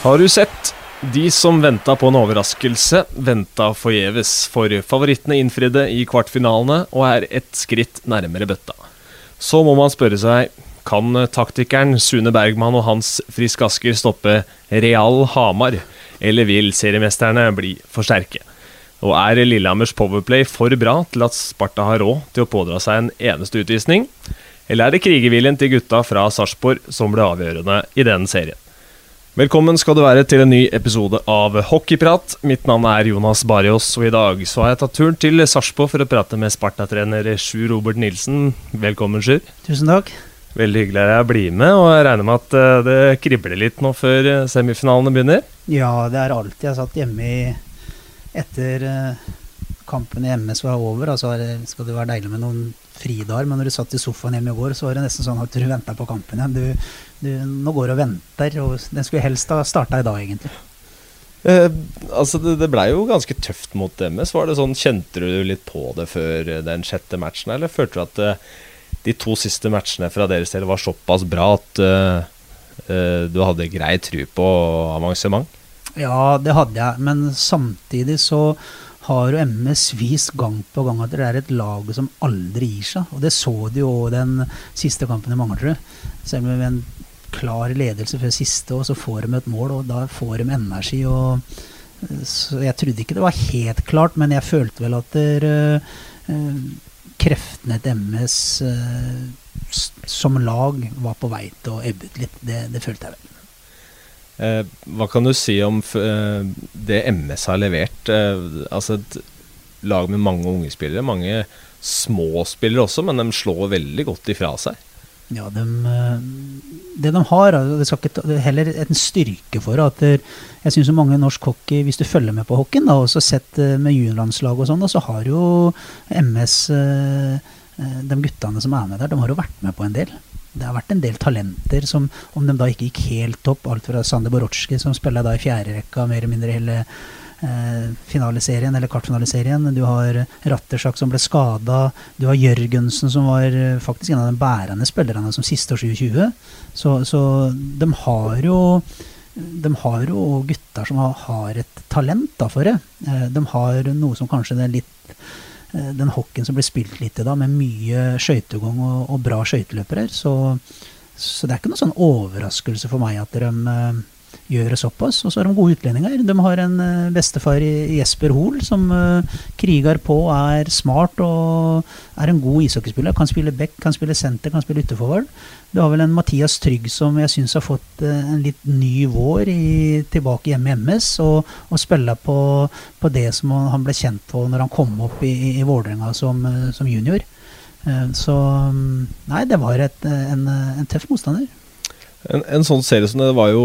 Har du sett? De som venta på en overraskelse, venta forgjeves, for favorittene innfridde i kvartfinalene og er ett skritt nærmere bøtta. Så må man spørre seg kan taktikeren Sune Bergman og Hans Frisk Asker stoppe Real Hamar, eller vil seriemesterne bli for sterke? Og er Lillehammers powerplay for bra til at Sparta har råd til å pådra seg en eneste utvisning? Eller er det krigerviljen til gutta fra Sarpsborg som ble avgjørende i den serien? Velkommen skal du være til en ny episode av Hockeyprat. Mitt navn er Jonas Barios, og i dag så har jeg tatt turen til Sarpsborg for å prate med Sparta-trener Sjur Robert Nilsen. Velkommen, Sjur. Tusen takk. Veldig hyggelig at jeg blir med, og jeg regner med at eh, det kribler litt nå før eh, semifinalene begynner? Ja, det er alltid. Jeg satt hjemme i etter eh, kampen i MS var over. Altså skal det være deilig med noen fridager, men når du satt i sofaen hjemme i går, så var det nesten sånn at du venta på kampen igjen. Du, du, nå går og venter, og den skulle helst ha starta i dag, egentlig. Eh, altså det, det blei jo ganske tøft mot MS. Var det sånn, Kjente du litt på det før den sjette matchen, eller følte du at eh, de to siste matchene fra deres del var såpass bra at uh, uh, du hadde grei tru på avansement? Ja, det hadde jeg, men samtidig så har jo MS vist gang på gang at det er et lag som aldri gir seg. Og det så de jo den siste kampen i Manglerud. Selv om en klar ledelse før siste, og så får de et mål, og da får de energi. og så Jeg trodde ikke det var helt klart, men jeg følte vel at der, uh, kreftene til MS eh, som lag var på vei til å ebbe ut litt. Det, det, følte jeg vel. Eh, hva kan du si om eh, det MS har levert? Eh, altså et lag med mange unge spillere, mange små spillere også, men de slår veldig godt ifra seg. Ja, de, eh, det de har, det skal ikke, er heller en styrke for at jeg syns mange norsk hockey, hvis du følger med på hockeyen, da, også sett eh, med juniorlandslag og sånn, så har jo MS eh, De guttene som er med der, de har jo vært med på en del. Det har vært en del talenter som, om de da ikke gikk helt opp, alt fra Sander Borotski, som spiller da i fjerde rekka, mer eller mindre hele eh, finaleserien, eller kvartfinaliserien. Du har Rattersak som ble skada. Du har Jørgensen som var eh, faktisk en av de bærende spillerne som siste år 2020. Så, så de har jo de har jo gutter som har, et talent da for det. Eh, de har noe som kanskje er litt den hockeyen som blir spilt litt i da, med mye skøytegang og, og, bra skøyteløpere. Så, så det er ikke noe sånn overraskelse for meg at de gjør det såpass. Og så har de gode utlendinger. De har en uh, bestefar i Jesper Hoel som uh, kriger på, er smart og er en god ishockeyspiller. Kan spille back, kan spille senter, kan spille ytterforward. Du har vel en Mathias Trygg som jeg syns har fått uh, en litt ny vår i, tilbake hjemme i MS, og, og spiller på, på, det som han ble kjent på når han kom opp i, i, Vålerenga som, som, junior. Så um, nei, det var et, en, en tøff motstander. En, en, sånn serie som det var jo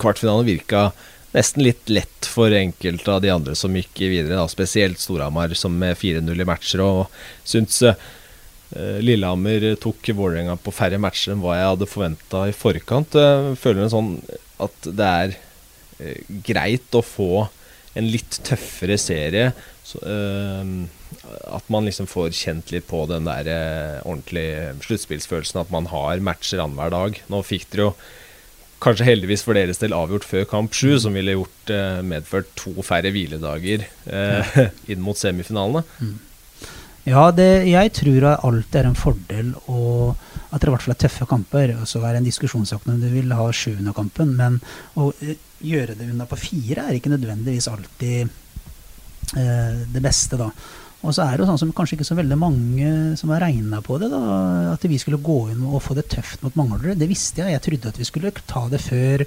kvartfinalen virka nesten litt lett for enkelte av de andre som gikk videre, da. spesielt Storhamar, som med 4-0 i matcher. Og syns uh, Lillehammer tok Vålerenga på færre matcher enn hva jeg hadde forventa i forkant. Uh, føler en sånn at det er uh, greit å få en litt tøffere serie. Så, at man liksom får kjent litt på den der ordentlige sluttspillsfølelsen. At man har matcher annenhver dag. Nå fikk dere jo kanskje heldigvis for deres del avgjort før kamp sju, som ville gjort eh, medført to færre hviledager eh, inn mot semifinalene. Mm. Ja, det, jeg tror alt er en fordel, og at det i hvert fall er tøffe kamper. Og så er det en diskusjonssak om du vil ha sjuende kampen, men å eh, gjøre det unna på fire er ikke nødvendigvis alltid eh, det beste, da. Og så er det jo sånn som kanskje ikke så veldig mange som har regna på det. da, At vi skulle gå inn og få det tøft mot Manglerud. Det visste jeg. Jeg trodde at vi skulle ta det før,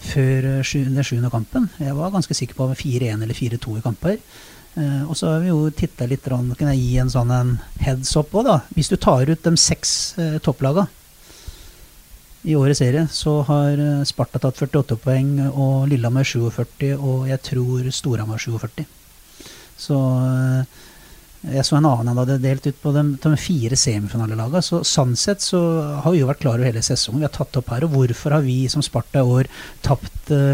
før den sjuende kampen. Jeg var ganske sikker på 4-1 eller 4-2 i kamper. Eh, og så har vi jo titta litt Kan jeg gi en sånn en heads up òg, da. Hvis du tar ut de seks eh, topplaga i årets serie, så har eh, Sparta tatt 48 poeng, og Lillehammer 47, og jeg tror Storhamar 47. Så eh, jeg så en annen han hadde delt ut på de, de fire semifinalelagene. Så sånn sett så har vi jo vært klare over hele sesongen. Vi har tatt opp her. Og hvorfor har vi som Sparta i år tapt uh,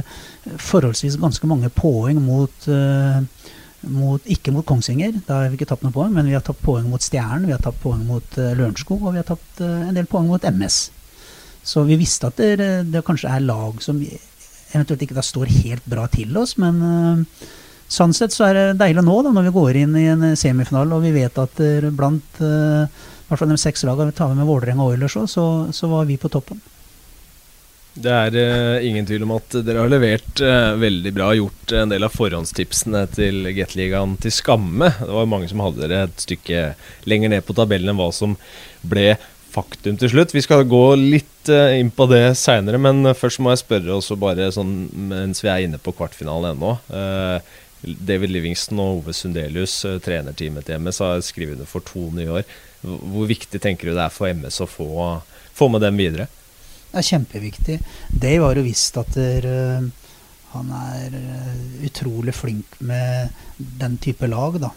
forholdsvis ganske mange poeng mot, uh, mot Ikke mot Kongsvinger, da har vi ikke tapt noen poeng, men vi har tatt poeng mot Stjernen, vi har tatt poeng mot uh, Lørenskog, og vi har tatt en del poeng mot MS. Så vi visste at det, det kanskje er lag som eventuelt ikke da står helt bra til oss, men uh, sånn sett så er det deilig nå, da, når vi går inn i en semifinale og vi vet at uh, blant uh, hvert fall de seks lagene vi tar med Vålerenga og Oilers òg, så, så var vi på toppen. Det er uh, ingen tvil om at dere har levert uh, veldig bra. Gjort en del av forhåndstipsene til Gateligaen til skamme. Det var mange som hadde dere et stykke lenger ned på tabellen enn hva som ble faktum til slutt. Vi skal gå litt uh, inn på det seinere, men først må jeg spørre også bare sånn mens vi er inne på kvartfinalen ennå. David Livingston og Ove Sundelius, trenerteamet til MS, har skrevet under for to nye år. Hvor viktig tenker du det er for MS å få, få med dem videre? Det er kjempeviktig. Dave har jo visst at der, uh, han er uh, utrolig flink med den type lag. Da.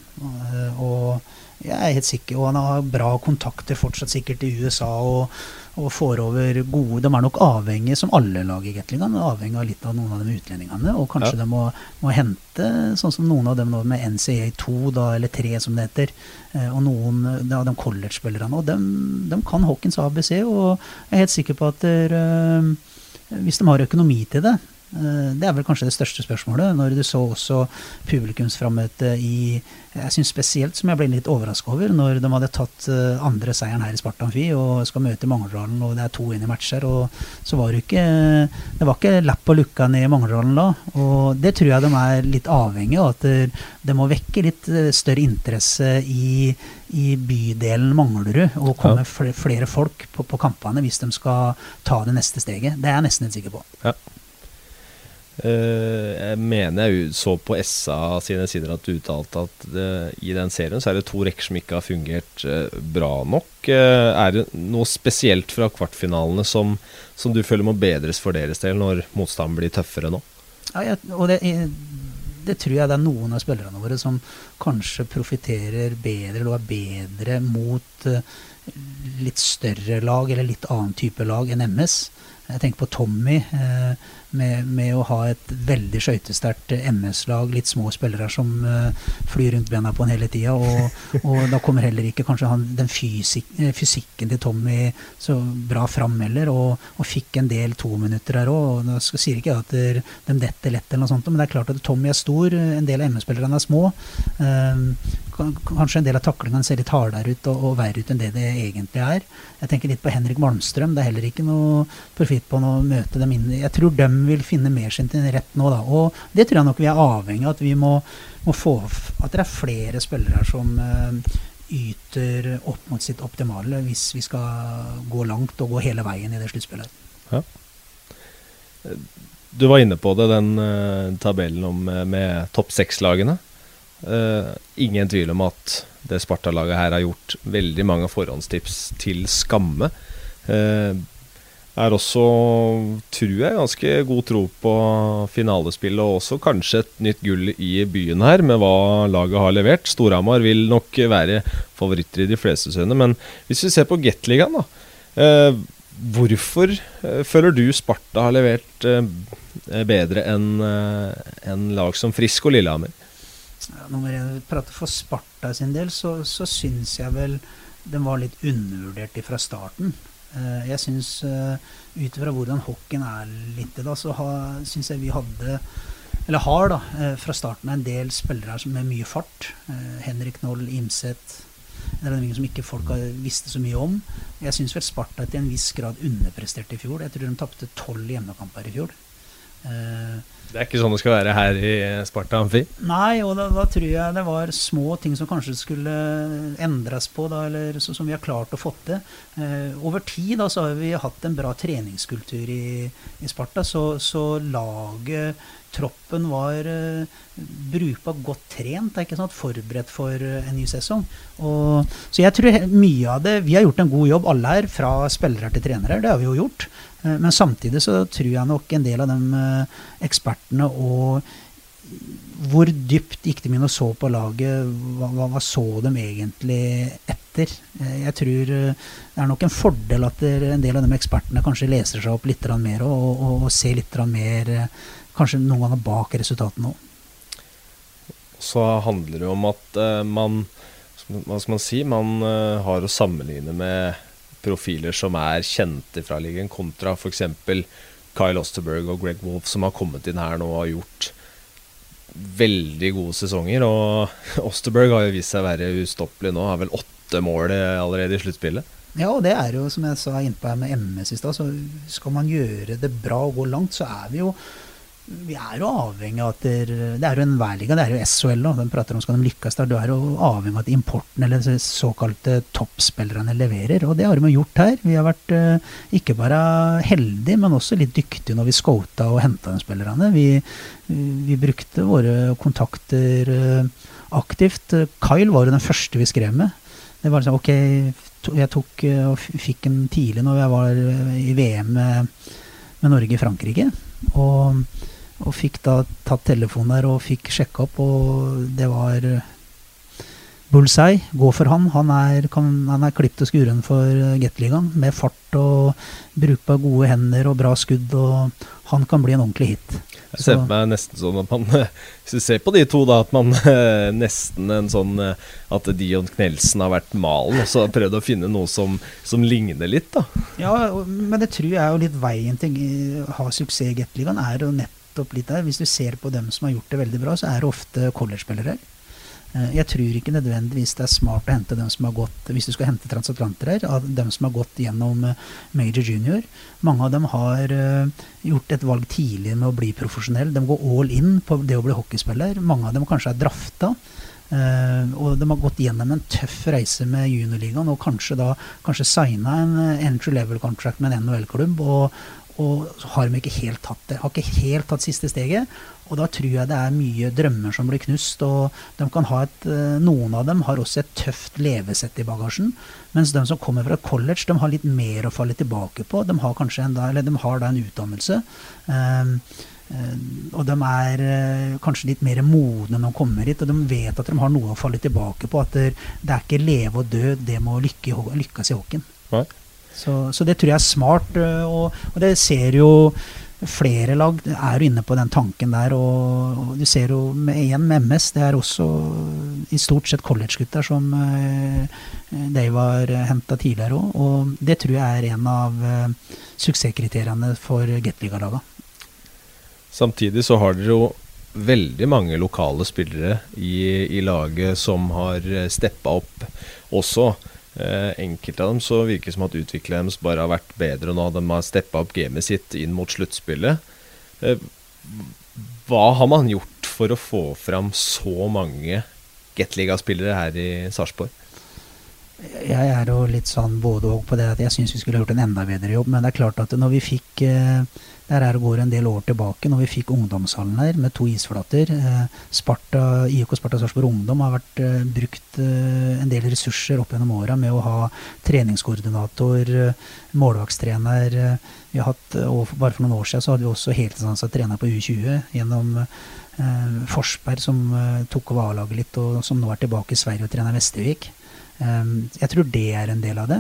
Og jeg er helt sikker, og han har bra kontakter fortsatt sikkert i USA. og og får over gode De er nok avhengig, som alle lag i Gatlingan, avhengig av litt av noen av de utlendingene. Og kanskje ja. de må, må, hente, sånn som noen av dem nå med NCA 2, da, eller 3 som det heter. Eh, og noen av de college-spillerne. Og de, dem, kan Hawkins ABC, og jeg er helt sikker på at der, øh, hvis de har økonomi til det, Eh, det er vel kanskje det største spørsmålet. Når du så også publikumsframmøte i Jeg syns spesielt som jeg ble litt overraska over, når de hadde tatt eh, andre seieren her i Sparta Amfi og skal møte Mangeldalen, og det er to inn i matcher, og så var det ikke Det var ikke lapp og lukka ned i Mangeldalen da. Og det tror jeg de er litt avhengig av, at det må vekke litt eh, større interesse i i bydelen Manglerud og komme ja. flere folk på, på, kampene hvis de skal ta det neste steget. Det er jeg nesten helt sikker på. Ja. Uh, jeg mener jeg så på SA sine sider at du uttalte at uh, i den serien så er det to rekker som ikke har fungert uh, bra nok. er det noe spesielt fra kvartfinalene som, som, du føler må bedres for deres del når motstanden blir tøffere nå? Ja, jeg, og det, det, tror jeg det er noen av spillerne våre som kanskje profitterer bedre eller er bedre mot litt større lag eller litt annen type lag enn MS. Jeg tenker på Tommy. Eh, med, med, å ha et veldig skøytesterkt MS-lag, litt små spillere som uh, flyr rundt bena på han hele tida. Og, og, da kommer heller ikke kanskje han, den fysik, eh, fysikken til Tommy så bra fram heller. Og, og, fikk en del tominutter her òg. Da sier ikke at de detter lett, eller noe sånt, men det er klart at Tommy er stor. En del av MS-spillerne er små. Kanskje en del av taklingene ser litt hardere ut og, og, verre ut enn det det egentlig er. Jeg tenker litt på Henrik Malmstrøm. Det er heller ikke noe profitt på å møte dem inn. Jeg tror de vil finne mer sin rett nå, da. Og det tror jeg nok vi er avhengig av. At vi må, må få At det er flere spillere som uh, yter opp mot sitt optimale hvis vi skal gå langt og gå hele veien i det sluttspillet. Ja. Du var inne på det, den uh, tabellen om, med topp seks-lagene. Uh, ingen tvil om at det Sparta-laget her har gjort veldig mange forhåndstips til skamme. Eh, er også, tror jeg, ganske god tro på finalespillet og også kanskje et nytt gull i byen her, med hva laget har levert. Storhamar vil nok være favoritter i de fleste sønne, men hvis vi ser på Gateligaen, da. Eh, hvorfor føler du Sparta har levert bedre enn en lag som Frisk og Lillehammer? Når jeg prater for Sparta sin del, så, så syns jeg vel den var litt undervurdert fra starten. Uh, jeg syns uh, ut ifra hvordan hockeyen er litt da, så syns jeg vi hadde eller har da, uh, fra starten en del spillere med mye fart. Henrik Noll, Imset Det er noen som ikke folk har visste så mye om. Jeg syns vel Sparta til en viss grad underpresterte i fjor. Jeg tror de tapte tolv hjemmekamper i fjor. Det er ikke sånn det skal være her i Sparta Amfi? Nei, og da, da, tror jeg det var små ting som kanskje skulle endres på, da, eller så, som vi har klart å få til. Eh, over tid da, så har vi hatt en bra treningskultur i, i Sparta, så, så, laget, troppen, var eh, brukbart godt trent, er ikke sant? forberedt for en ny sesong. Og, så jeg tror mye av det Vi har gjort en god jobb, alle her, fra spillere til trenere. Det har vi jo gjort. Eh, men samtidig så tror jeg nok en del av de eh, ekspertene og hvor dypt gikk de inn og så på laget? Hva, hva, så de egentlig etter? Eh, jeg tror det er nok en fordel at en del av de ekspertene kanskje leser seg opp litt mer og, og, og ser litt mer kanskje noen ganger bak resultatene òg. Så handler det om at man Hva skal man si? Man har å sammenligne med profiler som er kjente fra ligaen, kontra f.eks. Kyle Osterberg og Greg Wolff som har kommet inn her nå og har gjort veldig gode sesonger. Og Osterberg har jo vist seg å være ustoppelig nå. Har vel åtte mål allerede i sluttspillet. Ja, og det er jo som jeg sa innpå her med MS i stad, så skal man gjøre det bra og gå langt, så er vi jo vi er jo avhengig av at det, er jo en liga, det er jo SHL nå. Den prater om skal de lykkes der. Du er jo avhengig av at importen eller de såkalte toppspillerne leverer. Og det har de gjort her. Vi har vært uh, ikke bare heldige, men også litt dyktige når vi scota og henta de spillerne. Vi, vi, brukte våre kontakter uh, aktivt. Kyle var jo den første vi skrev med. Det var sånn, ok, Jeg tok uh, og fikk en tidlig når jeg var i VM med, med Norge i Frankrike. Og og fikk da tatt telefonen der og fikk sjekka opp, og det var bullseye. Gå for han. Han er, kan, han er klipt og skuren for Gateligaen. Med fart og bruk av gode hender og bra skudd. og Han kan bli en ordentlig hit. Jeg ser på meg nesten sånn at man Hvis du ser på de to, da, at man nesten en sånn At Dion Knelsen har vært malen og så har prøvd å finne noe som, som, ligner litt, da. Ja, men det tror jeg er jo litt veien til å ha suksess i Gateligaen, er jo opp litt der. Hvis du ser på dem som har gjort det veldig bra, så er det ofte college-spillere. Eh, jeg tror ikke nødvendigvis det er smart å hente dem som har gått hvis du skal hente transatlanter her, av dem som har gått gjennom eh, major junior. Mange av dem har eh, gjort et valg tidlig med å bli profesjonell. De går all in på det å bli hockeyspiller. Mange av dem kanskje er drafta. Uh, og de har gått gjennom en tøff reise med juniorligaen og kanskje da kanskje signa en entry level contract med en NHL-klubb og, og så har de ikke helt tatt det. Har ikke helt tatt siste steget. Og da tror jeg det er mye drømmer som blir knust. Og et, eh, noen av dem har også et tøft levesett i bagasjen. Mens de som kommer fra college, de har litt mer å falle tilbake på. De har kanskje en, eller de har da en utdannelse. Um, og de er uh, kanskje litt mer modne når de kommer hit, og de vet at de har noe å falle tilbake på. At det, er ikke leve og dø, det må å lykkes i hockeyen. Så, så, det tror jeg er smart, øh, og, og, det ser jo flere lag er jo inne på den tanken der. Og, og du ser jo med, igjen med MS, det er også i stort sett college-gutter som eh, de var henta tidligere òg. Og det tror jeg er en av eh, suksesskriteriene for Gateliga-laga. Samtidig så har dere jo veldig mange lokale spillere i, i laget som har steppa opp også. Eh, enkelte av dem så virker det som at utviklingen deres bare har vært bedre nå. De har steppa opp gamet sitt inn mot sluttspillet. Eh, hva har man gjort for å få fram så mange Gateliga-spillere her i Sarpsborg? Jeg er jo litt sånn både og på det at jeg syns vi skulle gjort en enda bedre jobb. Men det er klart at når vi fikk eh, der er det går en del år tilbake, når vi fikk ungdomshallen her med to isflater. Eh, Sparta, IOK Sparta Sarpsborg Ungdom har vært uh, brukt en del ressurser opp gjennom åra med å ha treningskoordinator, målvaktstrener. vi har hatt, og Bare for noen år siden så hadde vi også heltidsansatt trener på U20 gjennom Forsberg, som tok over A-laget litt, og som nå er tilbake i Sverige og trener Vestervik. Jeg tror det er en del av det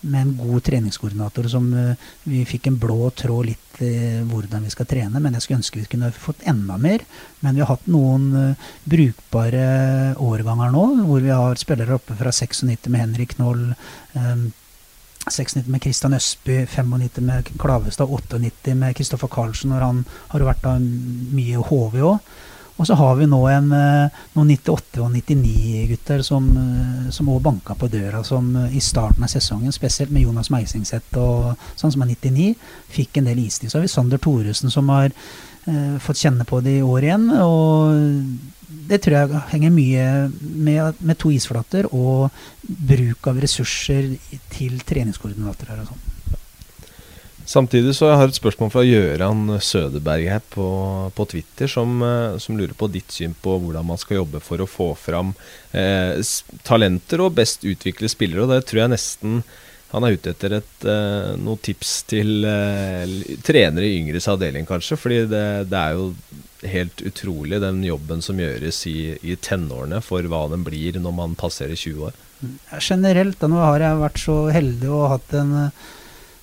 med en god treningskoordinator som uh, Vi fikk en blå tråd litt I hvordan vi skal trene, men jeg skulle ønske vi kunne fått enda mer. Men vi har hatt noen brukbare årganger nå, hvor vi har spillere oppe fra 96 med Henrik Knoll. Um, 96 med Kristian Østby, 95 med Klavestad, 98 med Kristoffer Karlsen. når Han har vært da mye HV òg. Og så har vi nå en, eh, noen 98- og 99-gutter som eh, banka på døra som eh, i starten av sesongen, spesielt med Jonas Meisingseth og sånn som er 99, fikk en del istid. Så har vi Sander Thoresen som har eh, fått kjenne på det i år igjen. Og det tror jeg henger mye med, med to isflater og bruk av ressurser til treningskoordinatorer og sånn. Samtidig så har jeg et spørsmål fra Gøran Sødeberg her på, på Twitter, som, eh, som, lurer på ditt syn på hvordan man skal jobbe for å få fram eh, talenter og best utvikle spillere. Og det tror jeg nesten han er ute etter et, eh, noen tips til eh, trenere i yngres avdeling, kanskje. Fordi det, det, er jo helt utrolig den jobben som gjøres i, i tenårene for hva den blir når man passerer 20 år. Generelt, da nå har jeg vært så heldig og hatt en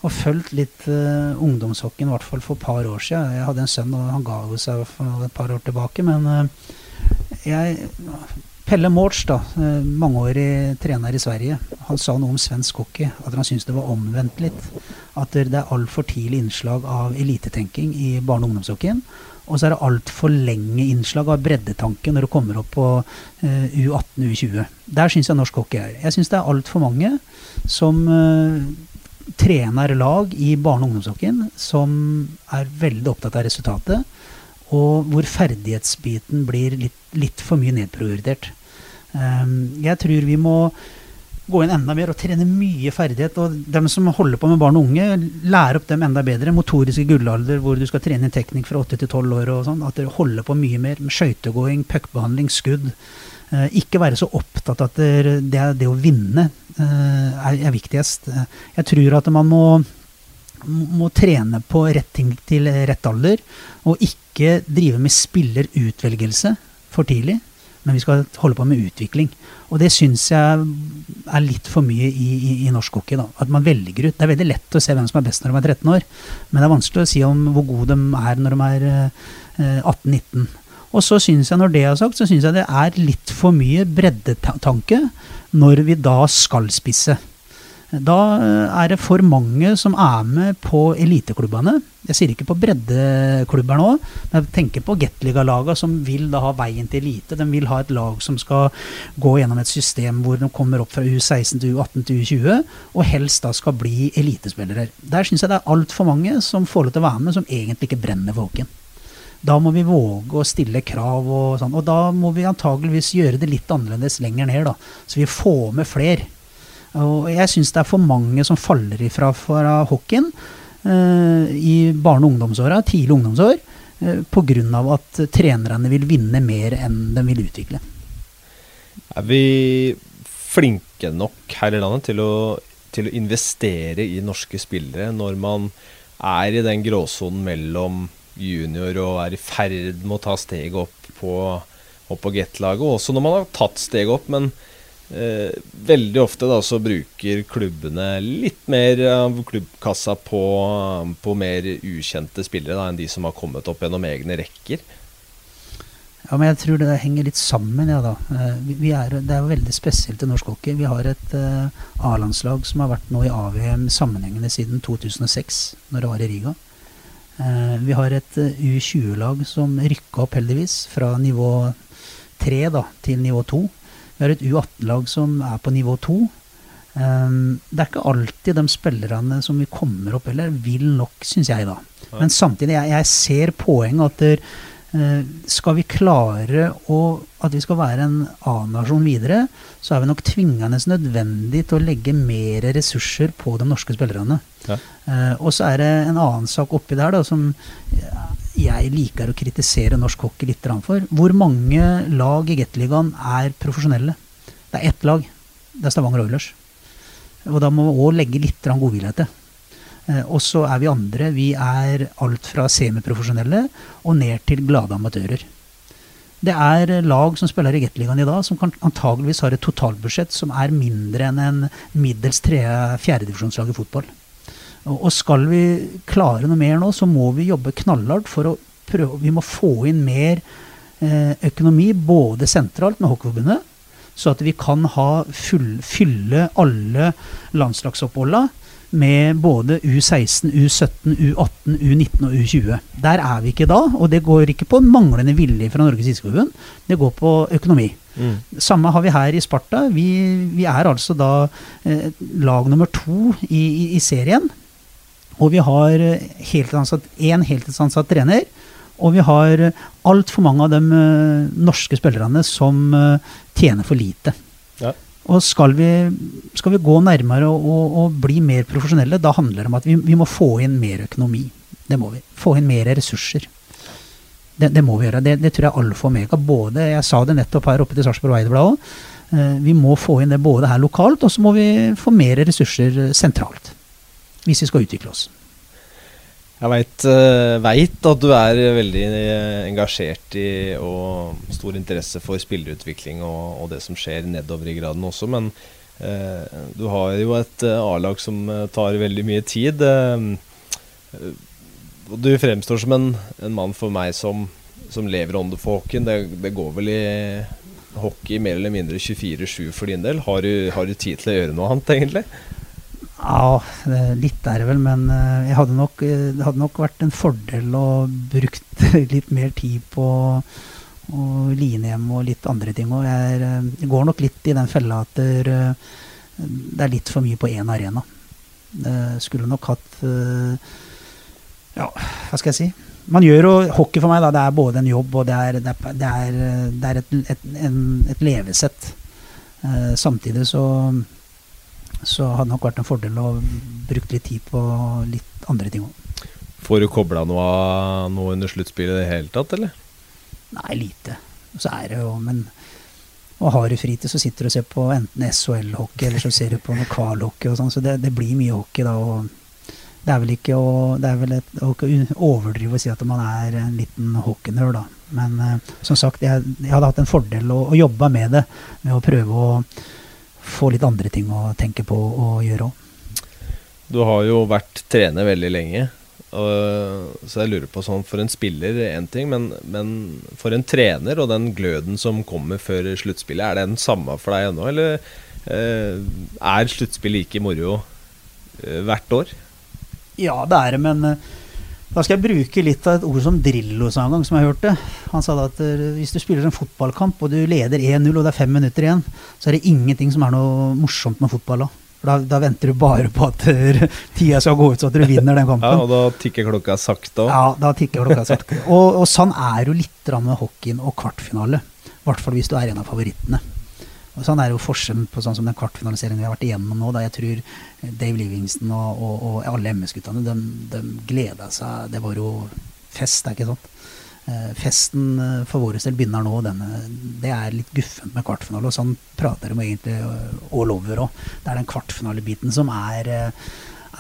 og fulgt litt uh, ungdomshockeyen, i hvert fall for et par år siden. Jeg hadde en sønn, og han ga jo seg for et par år tilbake. Men uh, jeg Pelle Mårts, da, uh, mangeårig trener i Sverige, han sa noe om svensk hockey. At han syntes det var omvendt litt. At det er altfor tidlig innslag av elitetenking i barne- og ungdomshockeyen. Og så er det altfor lenge innslag av breddetanke når det kommer opp på uh, U18, U20. Der syns jeg norsk hockey er. Jeg syns det er altfor mange som uh, trener lag i barne- og ungdomshockeyen som er veldig opptatt av resultatet, og hvor ferdighetsbiten blir litt, litt for mye nedprioritert. Um, jeg tror vi må gå inn enda mer og trene mye ferdighet. Og dem som holder på med barn og unge, lære opp dem enda bedre. Motoriske gullalder hvor du skal trene teknikk fra 8 til 12 år og sånn. At dere holder på mye mer med skøytegåing, puckbehandling, skudd. Eh, ikke være så opptatt av at det, det, å vinne eh, er, er, viktigst. Jeg tror at man må, må trene på rett ting til rett alder, og ikke drive med spillerutvelgelse for tidlig men vi skal holde på med utvikling. Og det syns jeg er litt for mye i, i, i norsk hockey. Da. At man velger ut. Det er veldig lett å se hvem som er best når de er 13 år, men det er vanskelig å si om hvor gode de er når de er eh, 18-19. Og så syns jeg, når det er sagt, så syns jeg det er litt for mye breddetanke når vi da skal spisse. Da er det for mange som er med på eliteklubbene. Jeg sier ikke på breddeklubber nå, men jeg tenker på Gateliga-laga som vil da ha veien til elite. De vil ha et lag som skal gå gjennom et system hvor de kommer opp fra U16 til U18 til U20, og helst da skal bli elitespillere. Der syns jeg det er altfor mange som får lov til å være med, som egentlig ikke brenner for. Da må vi våge å stille krav, og sånn. Og da må vi antageligvis gjøre det litt annerledes lenger ned, da. Så vi får med flere. Og jeg syns det er for mange som faller ifra fra hockeyen eh, i barne- og ungdomsåra, tidlig ungdomsår, eh, pga. at trenerne vil vinne mer enn de vil utvikle. Er vi flinke nok her i landet til å, til å investere i norske spillere når man er i den gråsonen mellom junior og er i ferd med å ta steget opp på, opp på Get-laget, også når man har tatt steget opp, men Eh, veldig ofte da så bruker klubbene litt mer av klubbkassa på, på mer ukjente spillere da, enn de som har kommet opp gjennom egne rekker. Ja, men jeg tror det henger litt sammen, ja da. Eh, vi er, det er veldig spesielt i norsk hockey. Vi har et uh, A-landslag som har vært nå i AVM sammenhengende siden 2006, når det var i Riga. Uh, vi har et uh, U20-lag som rykka opp, heldigvis, fra nivå 3 da, til nivå 2. Vi har et U18-lag som er på nivå 2. Um, ehm, det er ikke alltid de spillerne som vi kommer opp eller vil nok, syns jeg, da. Men samtidig, jeg, jeg ser poenget at skal vi klare å, at vi skal være en A-nasjon videre, så er vi nok tvingende nødvendig til å legge mer ressurser på de norske spillerne. Ja. Uh, og så er det en annen sak oppi der da, som jeg liker å kritisere norsk hockey litt for. Hvor mange lag i Gateligaen er profesjonelle? Det er ett lag. Det er Stavanger Oilers. Og da må vi òg legge litt godvilje til. Eh, og så er vi andre. Vi er alt fra semiprofesjonelle og ned til glade amatører. Det er lag som spiller i Gateligaen i dag, som kan, antageligvis har et totalbudsjett som er mindre enn en middels fjerdedivisjonslag i fotball. Og skal vi klare noe mer nå, så må vi jobbe knallhardt for å prøve Vi må få inn mer eh, økonomi, både sentralt med Hockeyforbundet, så at vi kan ha full, fylle alle landslagsoppholda med både U16, U17, U18, U19 og U20. Der er vi ikke da, og det går ikke på manglende vilje fra Norges idrettsforbund, Det går på økonomi. Mm. Samme har vi her i Sparta. Vi, vi er altså da eh, lag nummer to i, i, i serien. Og vi har én heltidsansatt trener. Og vi har altfor mange av de eh, norske spillerne som eh, tjener for lite. Ja. Og skal vi, skal vi, gå nærmere og, og, og, bli mer profesjonelle, da handler det om at vi, vi, må få inn mer økonomi. Det må vi. Få inn mer ressurser. Det, det må vi gjøre. Det, det tror jeg alle får med Både, Jeg sa det nettopp her oppe til Sarpsborg Eiderblad òg. Uh, vi må få inn det både her lokalt, og så må vi få mer ressurser sentralt hvis vi skal utvikle oss. Jeg veit uh, at du er veldig engasjert i og stor interesse for spillerutvikling og, og det som skjer nedover i graden også, men eh, du har jo et uh, A-lag som tar veldig mye tid. Eh, du fremstår som en, en mann for meg som, som lever for hockeyen. Det, det, går vel i hockey mer eller mindre 24-7 for din del? Har du, har du, tid til å gjøre noe annet, egentlig? Ja, litt er det vel, men jeg hadde nok, det hadde nok vært en fordel å brukt litt mer tid på å line hjem og litt andre ting. òg. jeg, jeg går nok litt i den fella at det, er litt for mye på én arena. Det skulle nok hatt Ja, hva skal jeg si? Man gjør jo hockey for meg, da. Det er både en jobb og det er, det er, det er, det er et, et, en, et, levesett. Eh, samtidig så, så hadde det nok vært en fordel å bruke litt tid på litt andre ting òg. Får du kobla noe av noe under sluttspillet i det hele tatt, eller? Nei, lite. Så er det jo Men og har du fritid, så sitter du og ser på enten SHL-hockey, eller så ser du på noe kvalhockey og sånn. Så det, det, blir mye hockey da. og det er vel ikke å, det er vel et, å overdrive å si at man er en liten hockeynerd, da. Men eh, som sagt, jeg, jeg, hadde hatt en fordel å, å jobbe med det. Med å prøve å få litt andre ting å tenke på og gjøre òg. Du har jo vært trener veldig lenge. Og, så jeg lurer på sånn For en spiller én ting, men, men, for en trener og den gløden som kommer før sluttspillet, er det den samme for deg ennå, eller eh, er sluttspill like moro eh, hvert år? Ja, det er det, men eh, da skal jeg bruke litt av et ord som Drillo sa en gang, som jeg hørte. Han sa at eh, hvis du spiller en fotballkamp og du leder 1-0 og det er fem minutter igjen, så er det ingenting som er noe morsomt med fotball da. Da, da, venter du bare på at uh, tida skal gå ut, så at du vinner den kampen. Ja, Og da tikker klokka sakte òg. Ja, da tikker klokka sakte. Og, og sånn er jo litt med hockeyen og kvartfinale. I hvert fall hvis du er en av favorittene. Og sånn er jo forskjellen på sånn som den kvartfinaliseringen vi har vært igjennom nå. Da jeg tror Dave Livingston og, og, og alle MS-guttene de, de gleda seg. Det var jo fest, er ikke sant? Eh, festen eh, for vår del begynner nå. Denne, det er litt guffent med kvartfinale. Og sånn prater de egentlig all over òg. Det er den kvartfinalebiten som er, eh,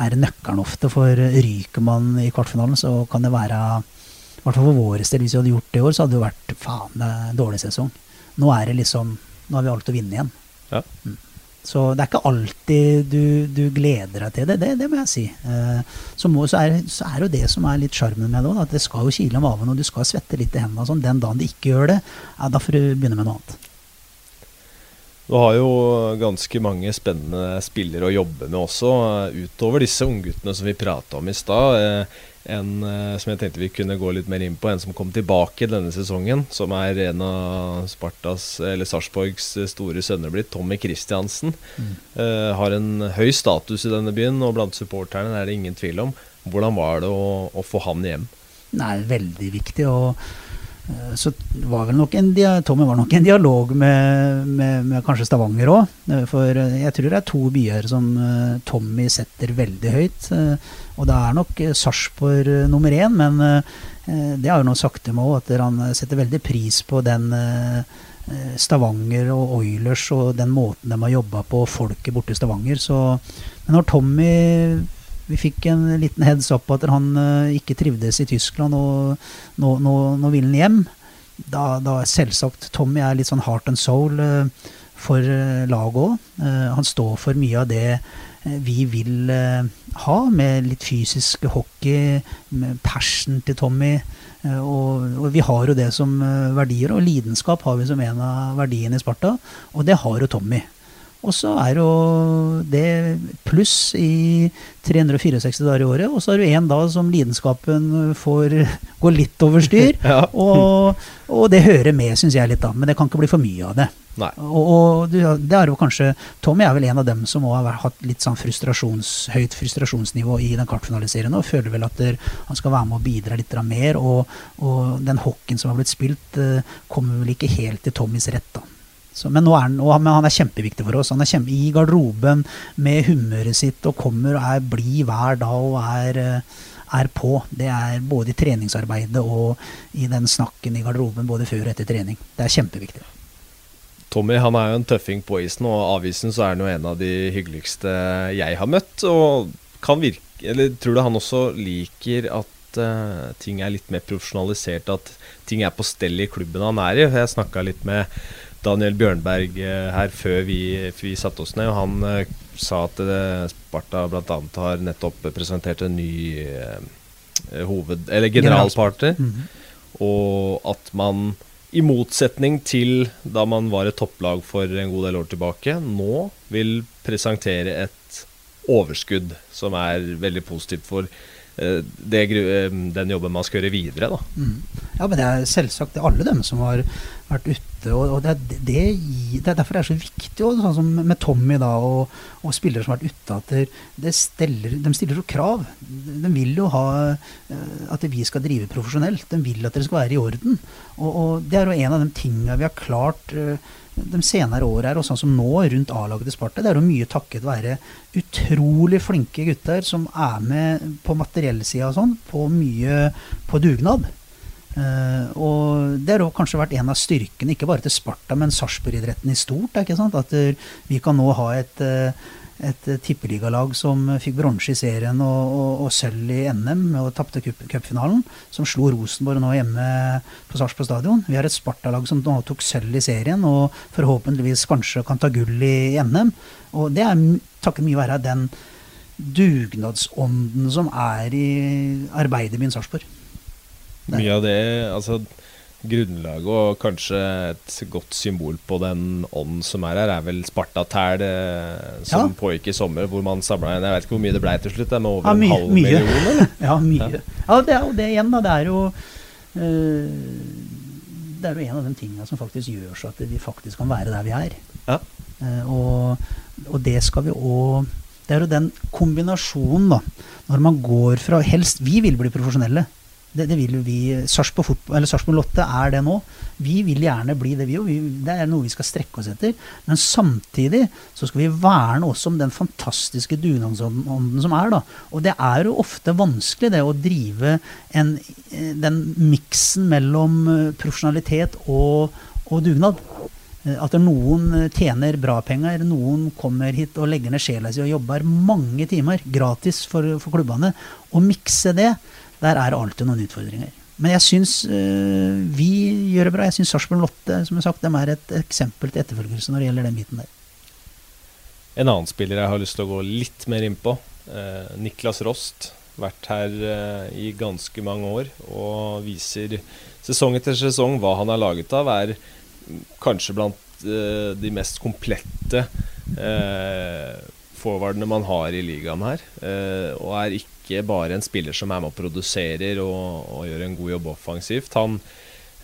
er nøkkelen ofte. For ryker man i kvartfinalen, så kan det være i hvert fall for vår del, hvis vi hadde gjort det i år, så hadde det jo vært faen, det er en dårlig sesong. Nå er det liksom nå har vi valgt å vinne igjen. Ja. Mm. Så det er ikke alltid du, du, gleder deg til det. Det, det må jeg si. Eh, så, må, så, er, så er jo det som er litt sjarmen med det òg, at det skal jo kile om maven, og du skal svette litt i hendene. Sånn. Den dagen du ikke gjør det, ja, da får du begynne med noe annet. Du har jo ganske mange spennende spillere å jobbe med også, eh, utover disse ungguttene som vi prata om i stad. Eh, en uh, som jeg tenkte vi kunne gå litt mer inn på, en som kom tilbake denne sesongen. Som er en av Spartas, eller Sarpsborgs store sønner blitt. Tommy Christiansen. Mm. Uh, har en høy status i denne byen, og blant supporterne er det ingen tvil om. Hvordan var det å, å få han hjem? Nei, veldig viktig. og så var vel nok en Tommy var nok en dialog med, med, med kanskje Stavanger òg. For jeg tror det er to byer som Tommy setter veldig høyt. Og det er nok eh, Sarpsborg eh, nummer én, men eh, det har jo noe sagt til meg òg, at han setter veldig pris på den Stavanger og Oilers og den måten de har jobba på, folket borte i Stavanger. Så, men når Tommy vi fikk en liten heads up at han ikke trivdes i Tyskland, og nå, nå, nå vil han hjem. Da, da selvsagt Tommy er litt sånn heart and soul for laget òg. han står for mye av det vi vil ha, med litt fysisk hockey, med passion til Tommy. Eh, og, og, vi har jo det som eh, verdier, og lidenskap har vi som en av verdiene i Sparta. Og det har jo Tommy. Og så er jo det pluss i 364 dager i året. Og så er det én dag som lidenskapen får gå litt over styr. ja. og, og, det hører med, syns jeg litt, da. Men det kan ikke bli for mye av det. Og, og, det er jo kanskje Tommy er vel en av dem som har hatt litt sånn frustrasjons, høyt frustrasjonsnivå i den kartfinaliserien og føler vel at der, han skal være med og bidra litt mer. Og, og den hockeyen som har blitt spilt, uh, kommer vel ikke helt til Tommys rett, da. Så, men, han, men, han, er kjempeviktig for oss. Han er kjempe, i garderoben med humøret sitt og kommer og er blid hver dag og er, eh, er, på. Det er både i treningsarbeidet og i den snakken i garderoben både før og etter trening. Det er kjempeviktig. Tommy han er jo en tøffing på isen, og avisen så er han jo en av de hyggeligste jeg har møtt. og kan virke, eller Tror du han også liker at uh, ting er litt mer profesjonalisert, at ting er på stell i klubben han er i? Jeg snakka litt med Daniel Bjørnberg eh, her før vi, vi satte oss ned. og Han uh, sa at uh, Sparta bl.a. har nettopp presentert en ny hoved... Eller generalpartner. Mm -hmm. Og at man i motsetning til da man var et topplag for en god del år tilbake, nå vil presentere et overskudd som er veldig positivt for eh, det, eh, den jobben man skal gjøre videre. Da. Mm. Ja, men det er selvsagt det er alle dem som har vært ute. og, og det, er, det, det, er derfor det er så viktig, og, sånn som med Tommy da, og, og spillere som har vært ute, at det, steller, de stiller jo krav. De vil jo ha eh, at vi skal drive profesjonelt. De vil at det skal være i orden. Og, og det er jo en av de tingene vi har klart uh, de senere åra her, og sånn som nå rundt A-laget til Sparta, det er jo mye takket være utrolig flinke gutter som er med på materiellsida og sånn, på mye på dugnad. Uh, og det har kanskje vært en av styrkene, ikke bare til Sparta, men Sarpsborg-idretten i stort. ikke sant? At uh, vi kan nå ha et, uh, et tippeligalag som fikk bronse i serien og, og, og sølv i NM og tapte cupfinalen. Som slo Rosenborg nå hjemme på Sarpsborg stadion. Vi har et Sparta-lag som nå tok sølv i serien og forhåpentligvis kanskje kan ta gull i NM. Og det er takket mye være den dugnadsånden som er i arbeiderbyen Sarpsborg. Mye av det altså Grunnlaget og kanskje et godt symbol på den ånden som er her, er vel Spartatæl eh, som ja. pågikk i sommer, hvor man samla en Jeg vet ikke hvor mye det ble til slutt, det med over ja, mye, en halv mye. million? Eller? ja, mye. Ja. ja. det er jo det igjen, da. Det er jo øh, Det er jo en av de tingene som faktisk gjør så at vi faktisk kan være der vi er. Ja. Uh, og, og, det skal vi òg Det er jo den kombinasjonen, da. Når man går fra Helst Vi vil bli profesjonelle. Det, det vil jo vi Sarpsborg Lotte er det nå. Vi vil gjerne bli det, vi òg. Det er noe vi skal strekke oss etter. Men samtidig så skal vi verne også om den fantastiske dugnadsånden som er. da. Og det er jo ofte vanskelig det å drive en, eh, den miksen mellom eh, profesjonalitet og, og dugnad. Eh, at noen tjener bra penger, noen kommer hit og legger ned sjela si og jobber mange timer gratis for, for klubbene. Å mikse det der er alltid noen utfordringer. Men jeg syns øh, vi gjør det bra. Jeg syns Sarpsborg Lotte som jeg sagt, dem er et eksempel til etterfølgelse når det gjelder den biten der. En annen spiller jeg har lyst til å gå litt mer inn på. Eh, Niklas Rost. Vært her eh, i ganske mange år og viser sesong etter sesong hva han er laget av. Er kanskje blant eh, de mest komplette eh, forwardene man har i ligaen her. Eh, og er ikke bare en spiller som er med og produserer og, og gjør en god jobb offensivt. Han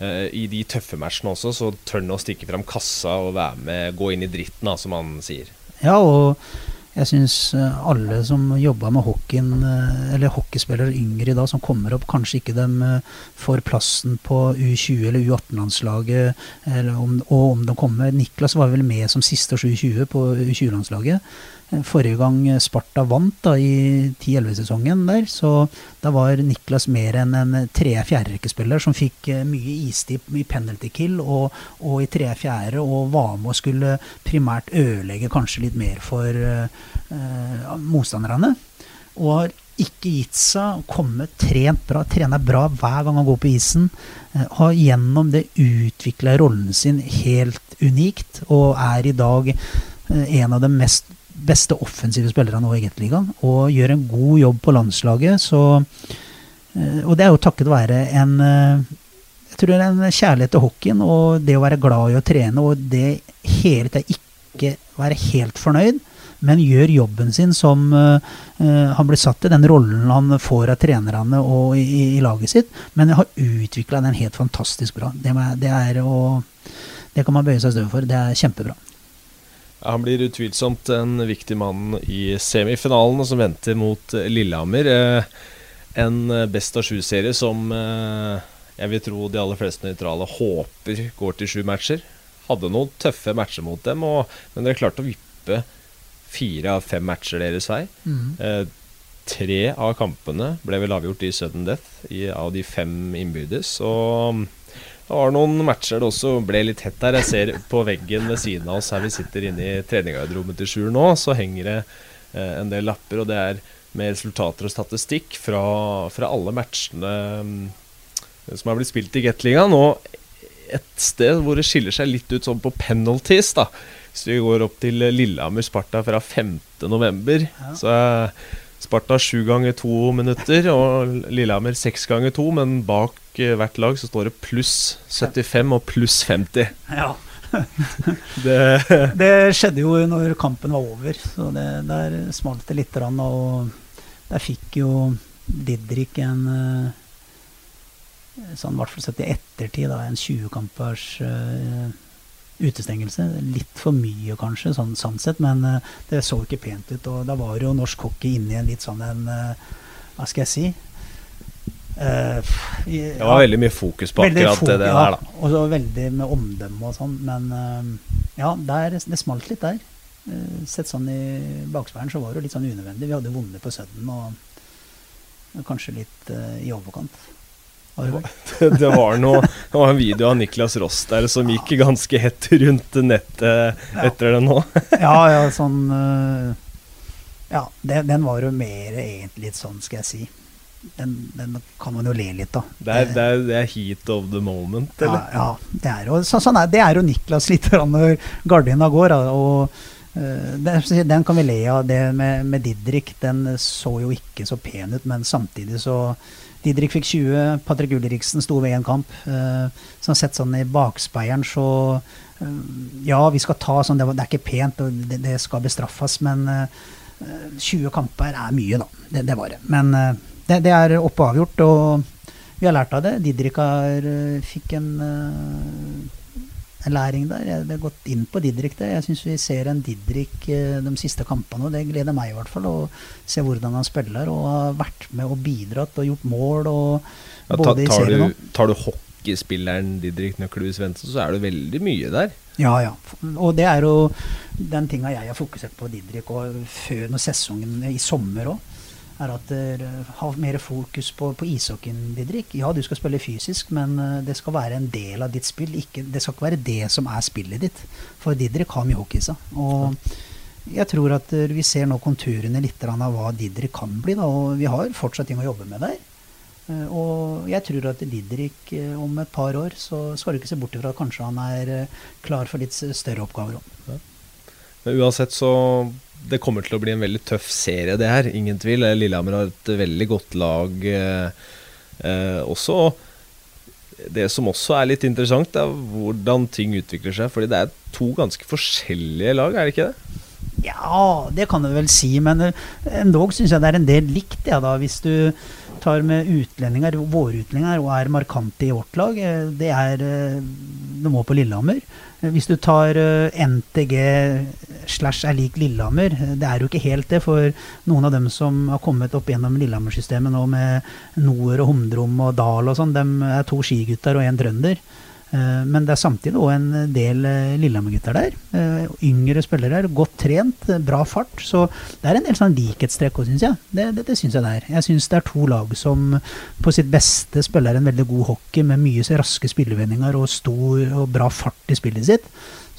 eh, I de tøffe matchene også, så tør han å stikke fram kassa og være med, gå inn i dritten, da, som han sier. Ja, og jeg syns eh, alle som jobba med hockeyen, eh, eller hockeyspillere yngre i dag, som kommer opp, kanskje ikke de eh, får plassen på U20 eller U18-landslaget, og om de kommer Niklas var vel med som siste års U20 på U20-landslaget. Forrige gang Sparta vant da, i 10-11-sesongen der, så da var Niklas mer enn en tredje-fjerderekkespiller som fikk mye istid i penalty kill og, og i tredje-fjerde, og var med og skulle primært ødelegge kanskje litt mer for motstanderne. Og har ikke gitt seg, kommet trent bra, trener bra hver gang han går på isen. Uh, har gjennom det utvikla rollen sin helt unikt, og er i dag uh, en av de mest beste offensive spillerne nå i Gateligaen og gjør en god jobb på landslaget. Så, eh, og det er jo takket være en eh, jeg tror det er en kjærlighet til hockeyen og det å være glad i å trene og det hele tida ikke være helt fornøyd, men gjør jobben sin som uh, han blir satt i, den rollen han får av trenerne og i, i laget sitt. Men har utvikla den helt fantastisk bra. Det, det, er det kan man bøye seg støv for. Det er kjempebra. Han blir utvilsomt en viktig mann i semifinalen som venter mot eh, Lillehammer. Eh, en best av sju-serie som jeg vil tro de aller fleste nøytrale håper går til sju matcher. Hadde noen tøffe matcher mot dem, og, men dere klarte å vippe fire av fem matcher deres vei. Mm. tre av kampene ble vel avgjort i sudden death i, av de fem innbydes. Og det var noen matcher det også ble litt hett der. Jeg ser på veggen ved siden av oss her vi sitter inne i treningsrommet til Sjur nå, så henger det eh, en del lapper, og det er med resultater og statistikk fra, fra alle matchene um, som har blitt spilt i Gateligaen. Og et sted hvor det skiller seg litt ut sånn på penalties, da. Hvis vi går opp til Lillehammer Sparta fra 5.11., ja. så, er Sparta sju ganger to minutter og Lillehammer seks ganger to, men bak eh, hvert lag så står det pluss 75 og pluss 50. Ja. Det, Det skjedde jo når kampen var over, så det, der smalt det litt. grann, Og der fikk jo Didrik en eh, sånn, i hvert fall sett i ettertid, da, en 20-kampers uh, utestengelse. Litt for mye, kanskje, sånn, sånn sett, men eh, det så ikke pent ut. Og da var jo norsk hockey inne i en litt sånn en eh, Hva skal jeg si? Uh, vi- det var veldig mye fokus på akkurat fokus, det, der, da. Og så veldig med omdømme og sånn. Men uh, ja, der, det smalt litt der. Uh, sett sånn i bakspeilen så var det jo litt sånn unødvendig. Vi hadde vunnet på Sudden og kanskje litt i overkant. Det? Det, var noe, det var en video av Niklas Ross der som gikk ganske hett rundt nettet etter det nå. Ja, ja, sånn eh, Ja, den, den var jo mer egentlig litt sånn, skal jeg si. Den, den kan man jo le litt av. Det er, det er, det er heat of the moment, Ja, eller? ja det, er jo, så, sånn er, det er jo Niklas litt når gardina går. Og uh, den, den kan vi le av. Det med, med Didrik, den så jo ikke så pen ut, men samtidig så Didrik fikk 20, Patrick Ulriksen sto ved én kamp. Uh, så sett sånn i bakspeieren, så eh, Ja, vi skal ta sånn, det, er ikke pent, og det, skal bestraffes, men eh, 20 kamper er mye, da. Det, det var det. Men eh, det, det er opp og avgjort, og vi har lært av det. Didrik har, eh, fikk eh, en læring der. Jeg har gått inn på Didrik der. Jeg syns vi ser en Didrik eh, de siste kampene, og det gleder meg i hvert fall å se hvordan han spiller. Og har vært med og bidratt og gjort mål, og Ja, ta, både i tar, serien du, tar du hockeyspilleren Didrik Nøkkelhus Svendsen, så er det veldig mye der. Ja, ja. Og det er jo den tinga jeg har fokusert på Didrik og før når sesongen i sommer òg. Er at dere har mer fokus på, på ishockeyen, Didrik. Ja, du skal spille fysisk, men eh, det skal være en del av ditt spill. Ikke, det skal ikke være det som er spillet ditt. For Didrik har mye hockey i seg. Og jeg tror at eh, vi ser nå konturene litt av hva Didrik kan bli. Da, og vi har fortsatt ting å jobbe med der. Eh, Og jeg tror at Didrik om et par år så skal du ikke se bort ifra at kanskje han er klar for litt større oppgaver òg. Men uansett så Det kommer til å bli en veldig tøff serie, det her. Ingen tvil. Lillehammer har et veldig godt lag eh, eh, også. Det som også er litt interessant, er hvordan ting utvikler seg. Fordi det er to ganske forskjellige lag, er det ikke det? Ja, det kan du vel si, men eh, endog syns jeg det er en del likt, ja, da, hvis du tar med utlendinger, våre utlendinger, og er markante i vårt lag. eh, Det er det må på Lillehammer. Eh, Hvis du tar eh, NTG slash er lik Lillehammer, eh, det er jo ikke helt det. For noen av dem som har kommet opp gjennom Lillehammer-systemet nå med Noer og Humdrom og Dal og sånn, de er to skigutter og en trønder. Eh, Men det er samtidig òg en del eh, Lillehammer-gutter der. Eh, Yngre spillere, godt trent, bra fart. Så det er en del sånn likhetstrekk òg, syns jeg. Det, det, det syns jeg det er. Jeg syns det er to lag som på sitt beste spiller en veldig god hockey med mye raske spillevendinger og stor og bra fart i spillet sitt.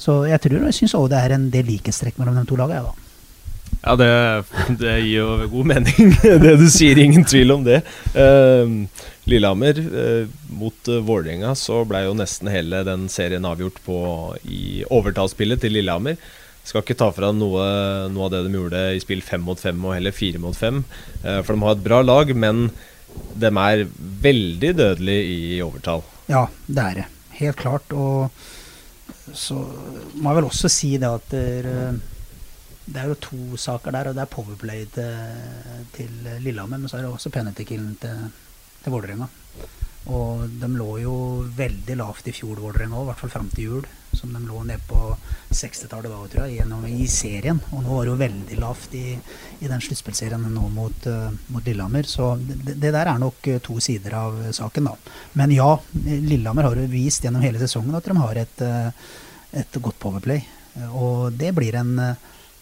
Så jeg tror og syns òg det er en del likhetstrekk mellom de to lagene. Ja, da. Ja, det, det gir jo god mening, det du sier. Ingen tvil om det. Uh, Lillehammer uh, mot uh, Vålerenga så ble jo nesten hele den serien avgjort på i overtallsspillet til Lillehammer. Skal ikke ta fra noe, noe av det de gjorde i spill fem mot fem og heller fire mot fem. Uh, for de har et bra lag, men de er veldig dødelige i overtall. Ja, det er det. Helt klart. Og så må jeg vel også si det at det er, det er jo to saker der. og Det er powerplay til, til Lillehammer, men så er det også penalty-killen til, til Vålerenga. Og de lå jo veldig lavt i fjor, Vålerenga òg, i hvert fall fram til jul. Som de lå ned på 60-tallet da, tror jeg, gjennom i serien. Og nå var det jo veldig lavt i, i den sluttspillserien nå mot, uh, mot Lillehammer. Så det, det der er nok uh, to sider av saken, da. Men ja, Lillehammer har jo vist gjennom hele sesongen at de har et, uh, et godt powerplay. Og det blir en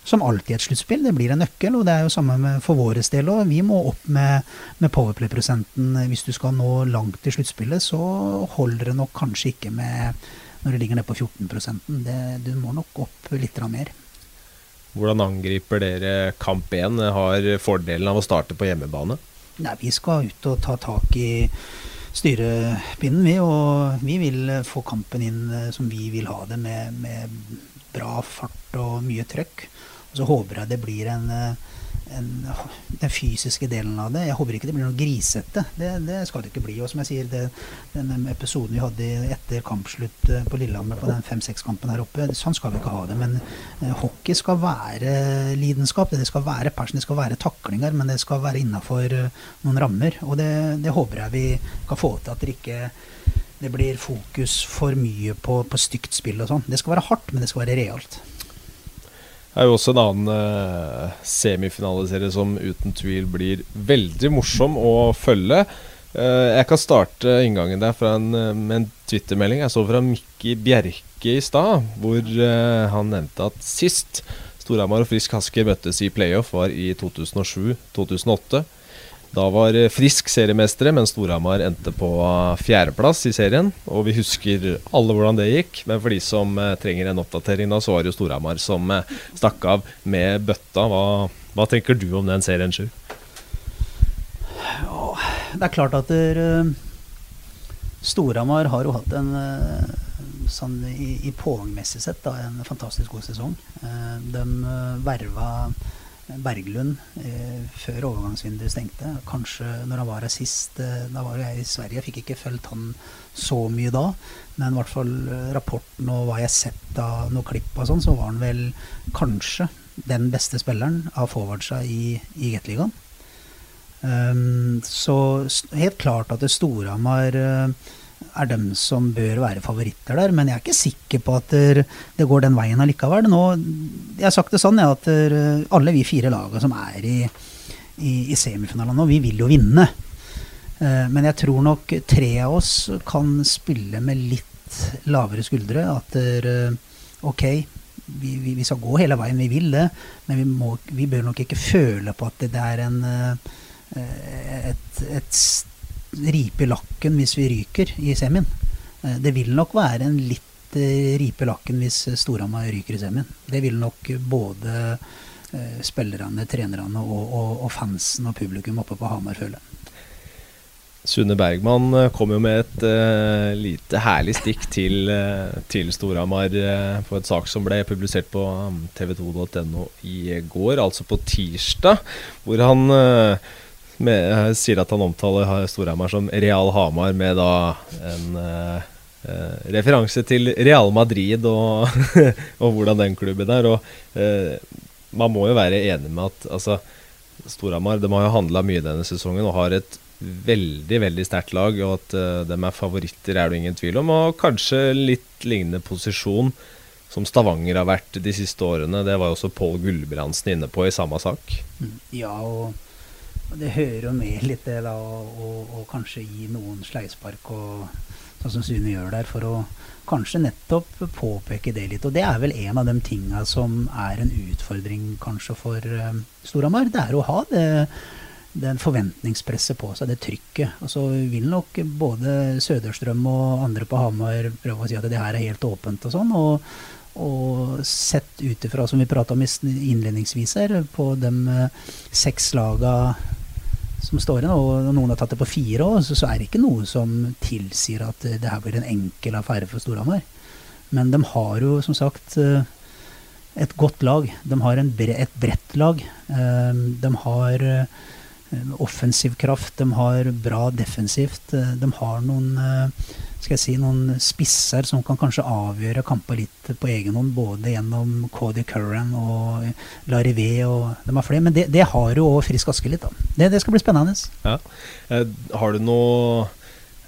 som alltid et sluttspill. Det blir en nøkkel, og det er jo samme med for vår del òg. Vi må opp med, med powerplay-prosenten. Hvis du skal nå langt i sluttspillet, så holder det nok kanskje ikke med når du ligger nede på 14 det, Du må nok opp litt mer. Hvordan angriper dere kamp 1? Har fordelen av å starte på hjemmebane? Nei, Vi skal ut og ta tak i styrepinnen, vi. Og vi vil få kampen inn eh, som vi vil ha det, med, med bra fart og mye trøkk. Så håper jeg det blir en, eh, en, den fysiske delen av det. Jeg håper ikke det blir noe grisete. Det, det skal det ikke bli. Og som jeg sier, det, den episoden vi hadde etter kampslutt eh, på Lillehammer på den fem-seks-kampen her oppe, sånn skal vi ikke ha det. Men eh, hockey skal være lidenskap. Det skal være passion, det skal være taklinger, men det skal være innafor noen rammer. Og det, det, håper jeg vi kan få til. At det ikke det blir fokus for mye på, på stygt spill og sånn. Det skal være hardt, men det skal være realt. Det er jo også en annen uh, semifinaliserie som uten tvil blir veldig morsom å følge. Uh, jeg kan starte inngangen der en, uh, med en twittermelding jeg så fra Mikki Bjerke i stad, hvor uh, han nevnte at sist Storhamar og Frisk Asker møttes i playoff, var i 2007-2008. Da var Frisk seriemestere, men Storhamar endte på fjerdeplass i serien. Og vi husker alle hvordan det gikk, men for de som eh, trenger en oppdatering, da, så var det jo Storhamar som eh, stakk av med bøtta. Hva, hva tenker du om den serien, Sjur? Det er klart at uh, Storhamar har jo hatt en sånn i, i pågangmessig sett da, en fantastisk god sesong. de verva Berglund eh, før overgangsvinduet stengte. Kanskje når han var her sist eh, Da var jeg i Sverige, jeg fikk ikke fulgt han så mye da. Men i hvert fall eh, rapporten og hva jeg har sett av noen klipp og sånn, så var han vel kanskje den beste spilleren av forwardsa i, i Gateligaen. Um, så helt klart at Storhamar uh, er dem som bør være favoritter der. Men jeg er ikke sikker på at det går den veien allikevel. Nå, jeg har sagt det sånn ja, at alle vi fire lagene som er i, i, i semifinalen nå, vi vil jo vinne. Eh, men jeg tror nok tre av oss kan spille med litt lavere skuldre. At ok, vi, vi, vi, skal gå hele veien, vi vil det. Men vi, må, vi bør nok ikke føle på at det er en, eh, et, et ripe lakken hvis vi ryker i semien. Eh, det vil nok være en litt eh, ripe lakken hvis Storhamar ryker i semien. Det vil nok både eh, spillerne, trenerne og, og, og, fansen og publikum oppe på Hamar føle. Sunne Bergman kom jo med et uh, lite herlig stikk til, uh, til Storhamar uh, på et sak som ble publisert på um, tv2.no i går, altså på tirsdag, hvor han uh, med, eh, sier at han omtaler Storhamar som Real Hamar, med da en uh, uh, referanse til Real Madrid og, og, hvordan den klubben er. Og uh, man må jo være enig med at altså, Storhamar de har jo handla mye denne sesongen og har et veldig veldig sterkt lag. Og at de er favoritter, er det ingen tvil om. Og kanskje litt lignende posisjon som Stavanger har vært de siste årene. Det var jo også Pål Gulbrandsen inne på i samme sak. Ja, og det hører jo med litt det, da, å kanskje gi noen sleispark, og, sånn som Sune gjør der, for å kanskje nettopp påpeke det litt. Og det er vel en av de tinga som er en utfordring kanskje for uh, Storhamar. Det er å ha det, den forventningspresset på seg, det trykket. Og så vil nok både Søderstrøm og andre på Hamar prøve å si at det her er helt åpent og sånn. og og sett ut ifra, som vi prata om innledningsvis her, på de eh, seks laga som står igjen, og noen har tatt det på fire år, så, så, er det ikke noe som tilsier at det her blir en enkel affære for Storhamar. Men de har jo som sagt eh, et godt lag. De har bre et bredt lag. Eh, de har offensiv kraft, de har bra defensivt. De har noen skal jeg si, noen spisser som kan kanskje avgjøre kamper litt på egen hånd, både gjennom Cody Curran og Larivé og de har flere. Men det, det har jo òg Frisk Aske litt, da. Det, det, skal bli spennende. Ja. Eh, har du noe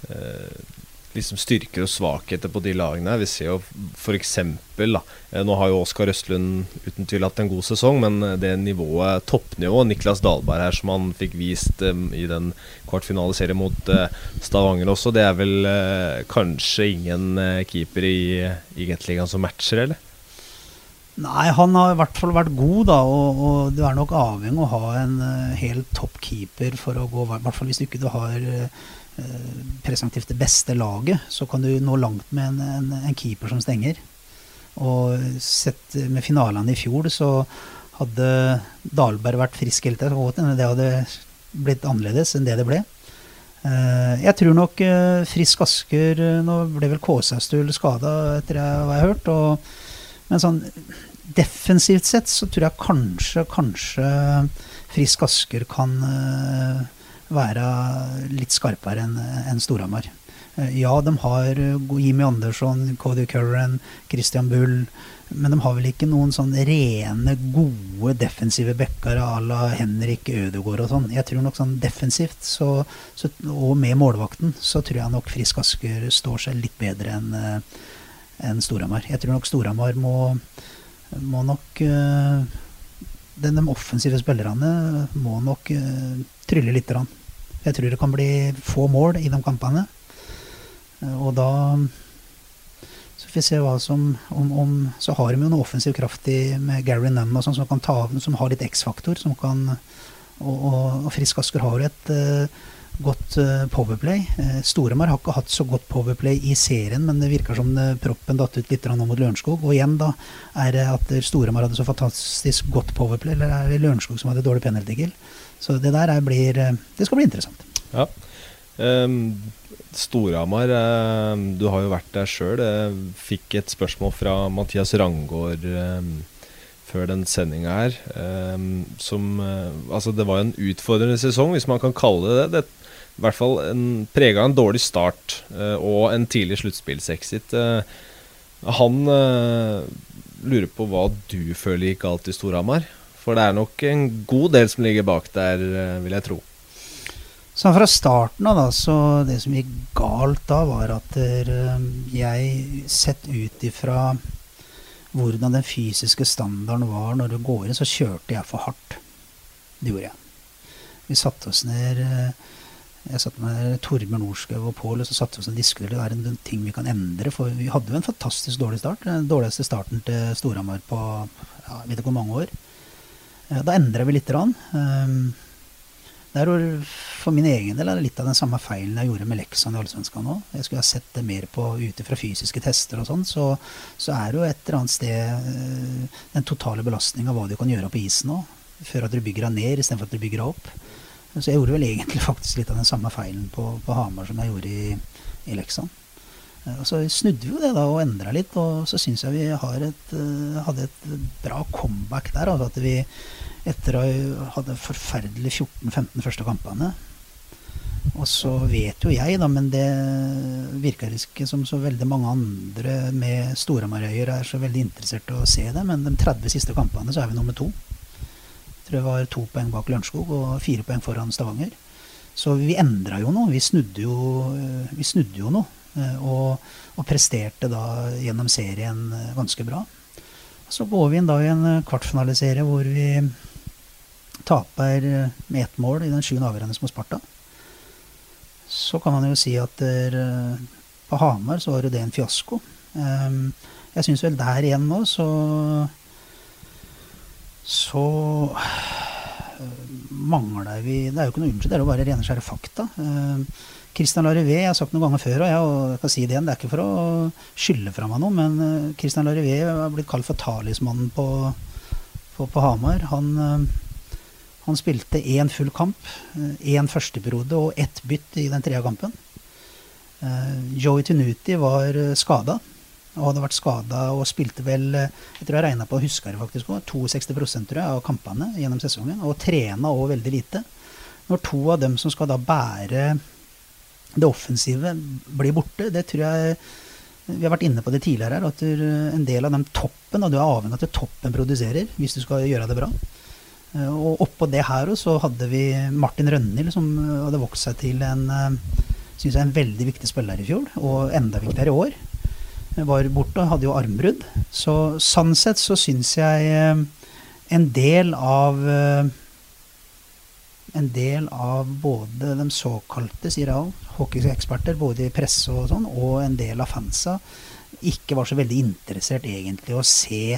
eh, liksom styrker og svakheter på de lagene. Vi ser jo f.eks. Eh, nå har jo Oskar Østlund uten tvil hatt en god sesong, men eh, det nivået, toppnivået Niklas Dahlberg her som han fikk vist um, i den kvartfinaleserien mot uh, Stavanger også, det er vel uh, kanskje ingen uh, keeper i, i Gateligaen som matcher, eller? Nei, han har i hvert fall vært god, da. Og, og du er nok avhengig av å ha en uh, helt topp keeper for å gå I hvert fall hvis du ikke du har uh, Eh, det beste laget, så kan du nå langt med en, en, en keeper som stenger. Og sett med finalene i fjor, så hadde Dahlberg vært frisk hele tida, Det hadde blitt annerledes enn det det ble. Eh, jeg tror nok eh, Frisk Asker Nå ble vel Kåsaustul skada, etter hva jeg har hørt. Og, men sånn defensivt sett så tror jeg kanskje, kanskje Frisk Asker kan være litt skarpere enn en Storhamar. Uh, ja, de har Jimmy Andersson, Cody Curran, Christian Bull. Men de har vel ikke noen sånn rene, gode defensive backer à la Henrik Ødegaard og sånn. Jeg tror nok sånn defensivt, så, så, og med målvakten, så tror jeg nok Frisk Asker står seg litt bedre enn en Storhamar. Jeg tror nok Storhamar må, må nok uh, de, offensive spillerne må nok trylle litt. Rann. Jeg tror det kan bli få mål i de kampene. Uh, og da så får vi se hva som om, om, Så har de jo noe offensiv kraft i, med Gary Nunn og sånn, som, kan ta, som har litt X-faktor. som kan og, og, og Frisk Asker har jo et godt uh, powerplay. Uh, Storemar har ikke hatt så godt powerplay i serien, men det virker som det, proppen datt ut litt nå mot Lørenskog. Og igjen da, er det at Storemar hadde så fantastisk godt powerplay, eller er det Lørenskog som hadde dårlig penalty kill? Så det der er, blir Det skal bli interessant. Ja. Um, Storhamar, um, du har jo vært der sjøl. Fikk et spørsmål fra Mathias Rangård um, før den sendinga her. som Altså, det var en utfordrende sesong, hvis man kan kalle det det i hvert fall prega en dårlig start uh, og en tidlig sluttspillsexit. Uh, han uh, lurer på hva du føler gikk galt i Storhamar. For det er nok en god del som ligger bak der, vil jeg tro. Så fra starten av, da, så det som gikk galt da, var at jeg, sett ut ifra hvordan den fysiske standarden var når du går inn, så kjørte jeg for hardt. Det gjorde jeg. Vi satte oss ned jeg satt med Torbjørn Norskaug og Pål og så satte vi oss og diskuterte det er en ting vi kan endre. For vi hadde jo en fantastisk dårlig start. Den dårligste starten til Storhamar på ja, vet ikke hvor mange år. Da endra vi grann. Ehm, det er for min egen del er det litt av den samme feilen jeg gjorde med leksene i Allsvenskan nå. Jeg skulle ha sett det mer på ut ifra fysiske tester og sånn. Så, så, er det jo et eller annet sted eh, den totale belastninga hva du kan gjøre på isen nå. Før at du bygger deg ned istedenfor at du bygger deg opp. Så jeg gjorde vel egentlig faktisk litt av den samme feilen på, på Hamar som jeg gjorde i, i Leksan. Eh, så snudde vi jo det da og endra litt, og så syns jeg vi et, uh, hadde et bra comeback der. Altså at vi etter å ha hatt forferdelig 14-15 første kampene Og så vet jo jeg, da, men det virker ikke som så veldig mange andre med Storhamarøyer er så veldig interessert å se det, men de 30 siste kampene så er vi nummer to tror jeg var to poeng bak Lørenskog og fire poeng foran Stavanger. Så vi endra jo noe. Vi snudde jo, eh, vi snudde jo noe. Eh, og, og, presterte da gjennom serien eh, ganske bra. Så går vi inn da i en kvartfinaliserie hvor vi taper med ett mål i den sjuende avgjørende mot Sparta. Så kan man jo si at der, på Hamar så var jo det en fiasko. Jeg syns vel der igjen nå så så mangler vi Det er jo ikke noe unnskyld, det er jo bare rene skjære fakta. Kristian øh, Larivé, jeg har sagt noen ganger før, og jeg kan si det igjen, det er ikke for å skylde fra meg noe, men Kristian øh, Larivé har blitt kalt for talismannen på, på, på Hamar. Han, han spilte én full kamp, én førsteperiode og ett bytt i den tredje kampen. Joey Tunuti var skada og hadde vært skada og spilte vel Jeg tror jeg regna på husker det faktisk også, 62 tror jeg, av kampene gjennom sesongen. Og trena òg veldig lite. Når to av dem som skal da bære det offensive, blir borte, det tror jeg Vi har vært inne på det tidligere her, at en del av den toppen, og du er avhengig av at toppen produserer hvis du skal gjøre det bra. Og oppå det her så hadde vi Martin Rønhild, som hadde vokst seg til en, synes jeg, en veldig viktig spiller i fjor, og enda viktigere i år var borte og hadde jo armbrudd. Så sånn sett så syns jeg eh, en del av eh, en del av både de såkalte sier jeg hockeyeksperter, både i presse og sånn, og en del av fansa, ikke var så veldig interessert egentlig å se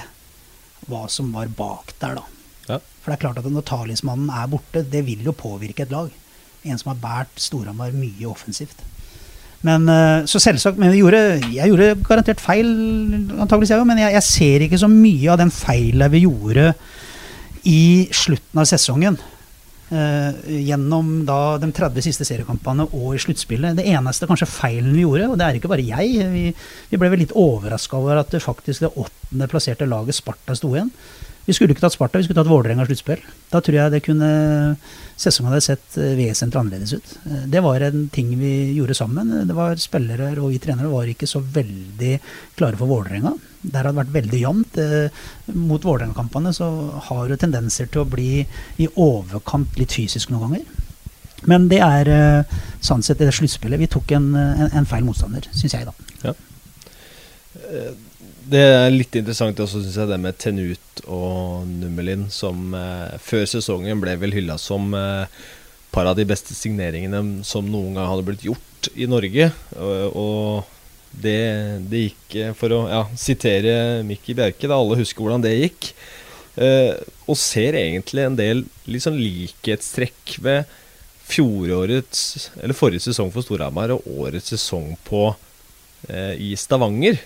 hva som var bak der, da. Ja. For det er klart at når talismannen er borte, det vil jo påvirke et lag. En som har båret Storhamar mye offensivt. Men, eh, så selvsagt, men gjorde, jeg gjorde garantert feil, antakeligvis jeg òg, men jeg, jeg, ser ikke så mye av den feilen vi gjorde i slutten av sesongen. Uh, gjennom da de 30 siste seriekampene og i sluttspillet. Det eneste kanskje feilen vi gjorde, og det er ikke bare jeg Vi, vi ble vel litt overraska over at det faktisk det åttende plasserte laget Sparta sto igjen. Vi skulle ikke tatt Sparta, vi skulle tatt Vålerenga sluttspill. Da tror jeg det kunne se som det hadde sett eh, vesentlig annerledes ut. Eh, det var en ting vi gjorde sammen. Det var Spillere og vi trenere var ikke så veldig klare for Vålerenga. Der har det vært veldig jevnt. Eh, mot Vålerenga-kampene så har du tendenser til å bli i overkant litt fysisk noen ganger. Men det er sånn sett det sluttspillet. Vi tok en, en, en feil motstander, syns jeg, da. Ja det er litt interessant også, syns jeg, det med Tenut og Nummelin, som eh, før sesongen ble vel hylla som eh, par av de beste signeringene som noen gang hadde blitt gjort i Norge. Og, og det, det, gikk, eh, for å ja, sitere Mikki Bjerke, da alle husker hvordan det gikk, eh, og ser egentlig en del liksom likhetstrekk ved fjorårets, eller forrige sesong for Storhamar og årets sesong på, eh, i Stavanger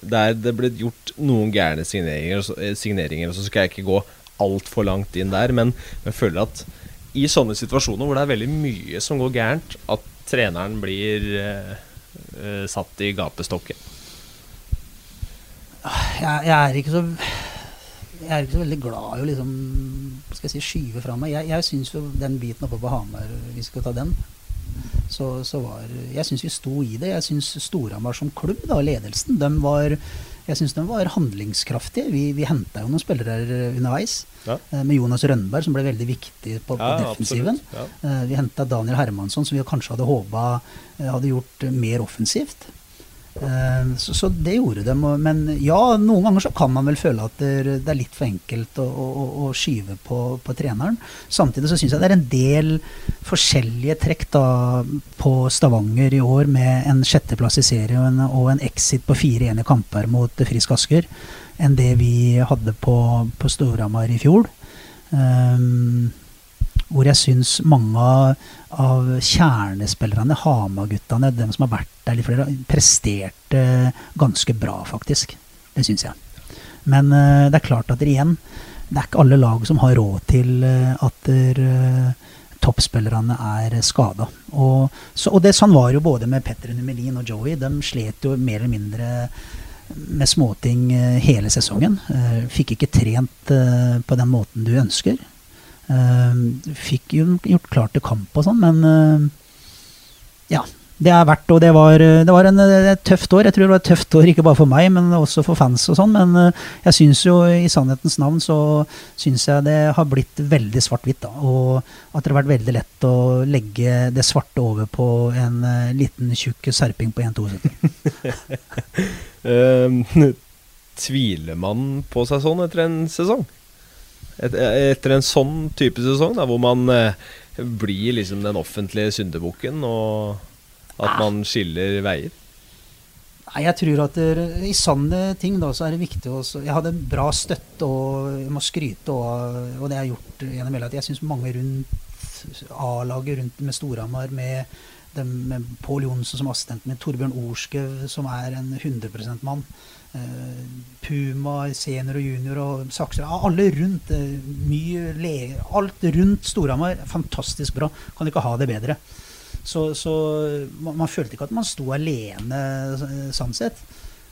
der det ble gjort noen gærne signeringer, signeringer, og så skal jeg ikke gå altfor langt inn der, men jeg føler at i sånne situasjoner hvor det er veldig mye som går gærent, at treneren blir eh, eh satt i gapestokken. Jeg, jeg, er ikke så jeg er ikke så veldig glad i å liksom, skal jeg si, skyve fra meg. Jeg, jeg syns jo den biten oppe på Hamar, vi skal ta den, så, så var Jeg syns vi sto i det. Jeg syns Storhamar som klubb, da, ledelsen, de var jeg syns de var handlingskraftige. Vi, vi henta jo noen spillere underveis. Ja. Eh, med Jonas Rønneberg, som ble veldig viktig på, på ja, defensiven. Ja. Eh, vi henta Daniel Hermansson, som vi kanskje hadde håpa eh, hadde gjort mer offensivt. Eh, så, så, det gjorde de. Men ja, noen ganger så kan man vel føle at det, er litt for enkelt å, å, å skyve på, på, treneren. Samtidig så syns jeg det er en del forskjellige trekk da på Stavanger i år, med en sjetteplass i serien og en exit på 4-1 i kamper mot Frisk Asker, enn det vi hadde på, på Storhamar i fjor. Um, hvor jeg syns mange av kjernespillerne, Hamar-guttene, dem som har vært der litt flere, presterte ganske bra, faktisk. Det syns jeg. Men uh, det er klart at det igjen, det er ikke alle lag som har råd til uh, at uh, toppspillerne er skada. Og, og, det, sånn var jo både med Petter Numelin og Joey. De slet jo mer eller mindre med småting hele sesongen. Fikk ikke trent på den måten du ønsker. Uh, fikk jo gjort klart til kamp og sånn, men uh, ja. Det er verdt, og det var, det var en, et tøft år. Jeg tror det var et tøft år ikke bare for meg, men også for fans og sånn. Men jeg syns jo i sannhetens navn så syns jeg det har blitt veldig svart-hvitt. da, Og at det har vært veldig lett å legge det svarte over på en liten tjukk serping på 1,72. uh, tviler man på seg sånn etter en sesong? Et, etter en sånn type sesong, da, hvor man eh, blir liksom den offentlige syndebukken, og at man skiller veier? Nei, jeg tror at det, I sanne ting da, så er det viktig å Jeg hadde bra støtte, og jeg må skryte og, og det jeg har gjort gjennom hele at Jeg syns mange rundt A-laget rundt med Storhamar, med, med Pål Johnsen som assistent, med Torbjørn Orskau som er en 100 %-mann, Eh, Puma, senior og junior og sakser. Alle rundt. Eh, mye leger. alt rundt Storhamar. Fantastisk bra. Kan ikke ha det bedre. Så, så man, man, følte ikke at man sto alene, sånn sett.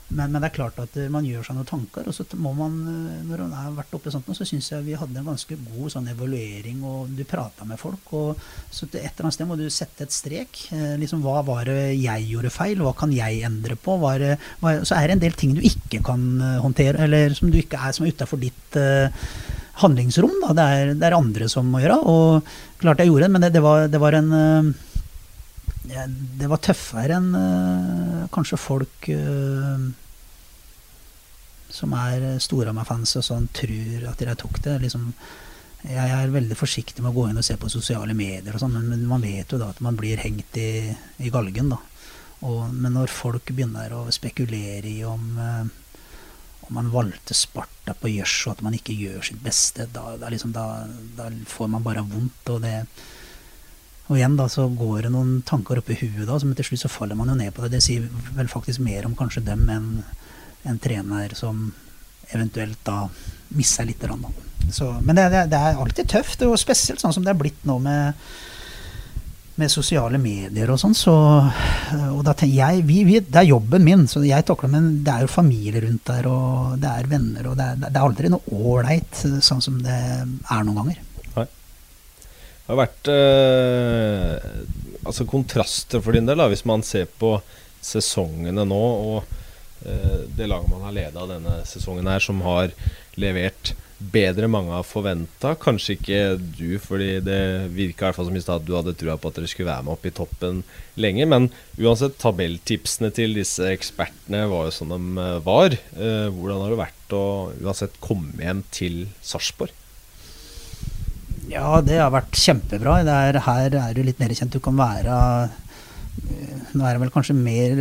Men, men, det er klart at eh, man gjør seg noen tanker. Og så må man, eh, når man har vært oppe i sånt, så syns jeg vi hadde en ganske god sånn evaluering, og du prata med folk. Og så et eller annet sted må du sette et strek. Eh, liksom, hva var det jeg gjorde feil? Hva kan jeg endre på? Det, hva, så er det en del ting du ikke kan håndtere, eller som du ikke er som er utafor ditt uh, handlingsrom. Det er, det, er, andre som må gjøre. Og klart jeg gjorde det, men det, det, var, var en uh, det var tøffere enn uh, kanskje folk uh, som er Storhamar-fans og sånn, tror at jeg tok det. Liksom, jeg er veldig forsiktig med å gå inn og se på sosiale medier, og sånn, men, man vet jo da at man blir hengt i, i galgen. da. Og, men når folk begynner å spekulere i om, uh, om man valgte Sparta på gjørs, og at man ikke gjør sitt beste, da, da, liksom, da, da får man bare vondt. og det og igjen da så går det noen tanker oppi huet, da, som til slutt så faller man jo ned på det. Det sier vel faktisk mer om kanskje dem enn en trener som eventuelt da mister litt. Da. Så, men det, det, det, er alltid tøft, og spesielt sånn som det er blitt nå med, med sosiale medier og sånn. Så, og da tenker jeg, vi, vi, Det er jobben min, så jeg takler men det er jo familie rundt der, og det er venner, og det er, det er aldri noe ålreit sånn som det er noen ganger. Det har vært eh, altså kontraster for din del, da, hvis man ser på sesongene nå. og Eh, det laget man har leda denne sesongen her, som har levert bedre mange har forventa. Kanskje ikke du, fordi det virka i hvert fall som i stad du hadde trua på at dere skulle være med opp i toppen lenge. Men uansett, tabelltipsene til disse ekspertene var jo som de eh, var. Eh, hvordan har det vært å uansett komme hjem til Sarpsborg? Ja, det har vært kjempebra. Er, her er du litt mer kjent. Du kan være nå er det vel kanskje mer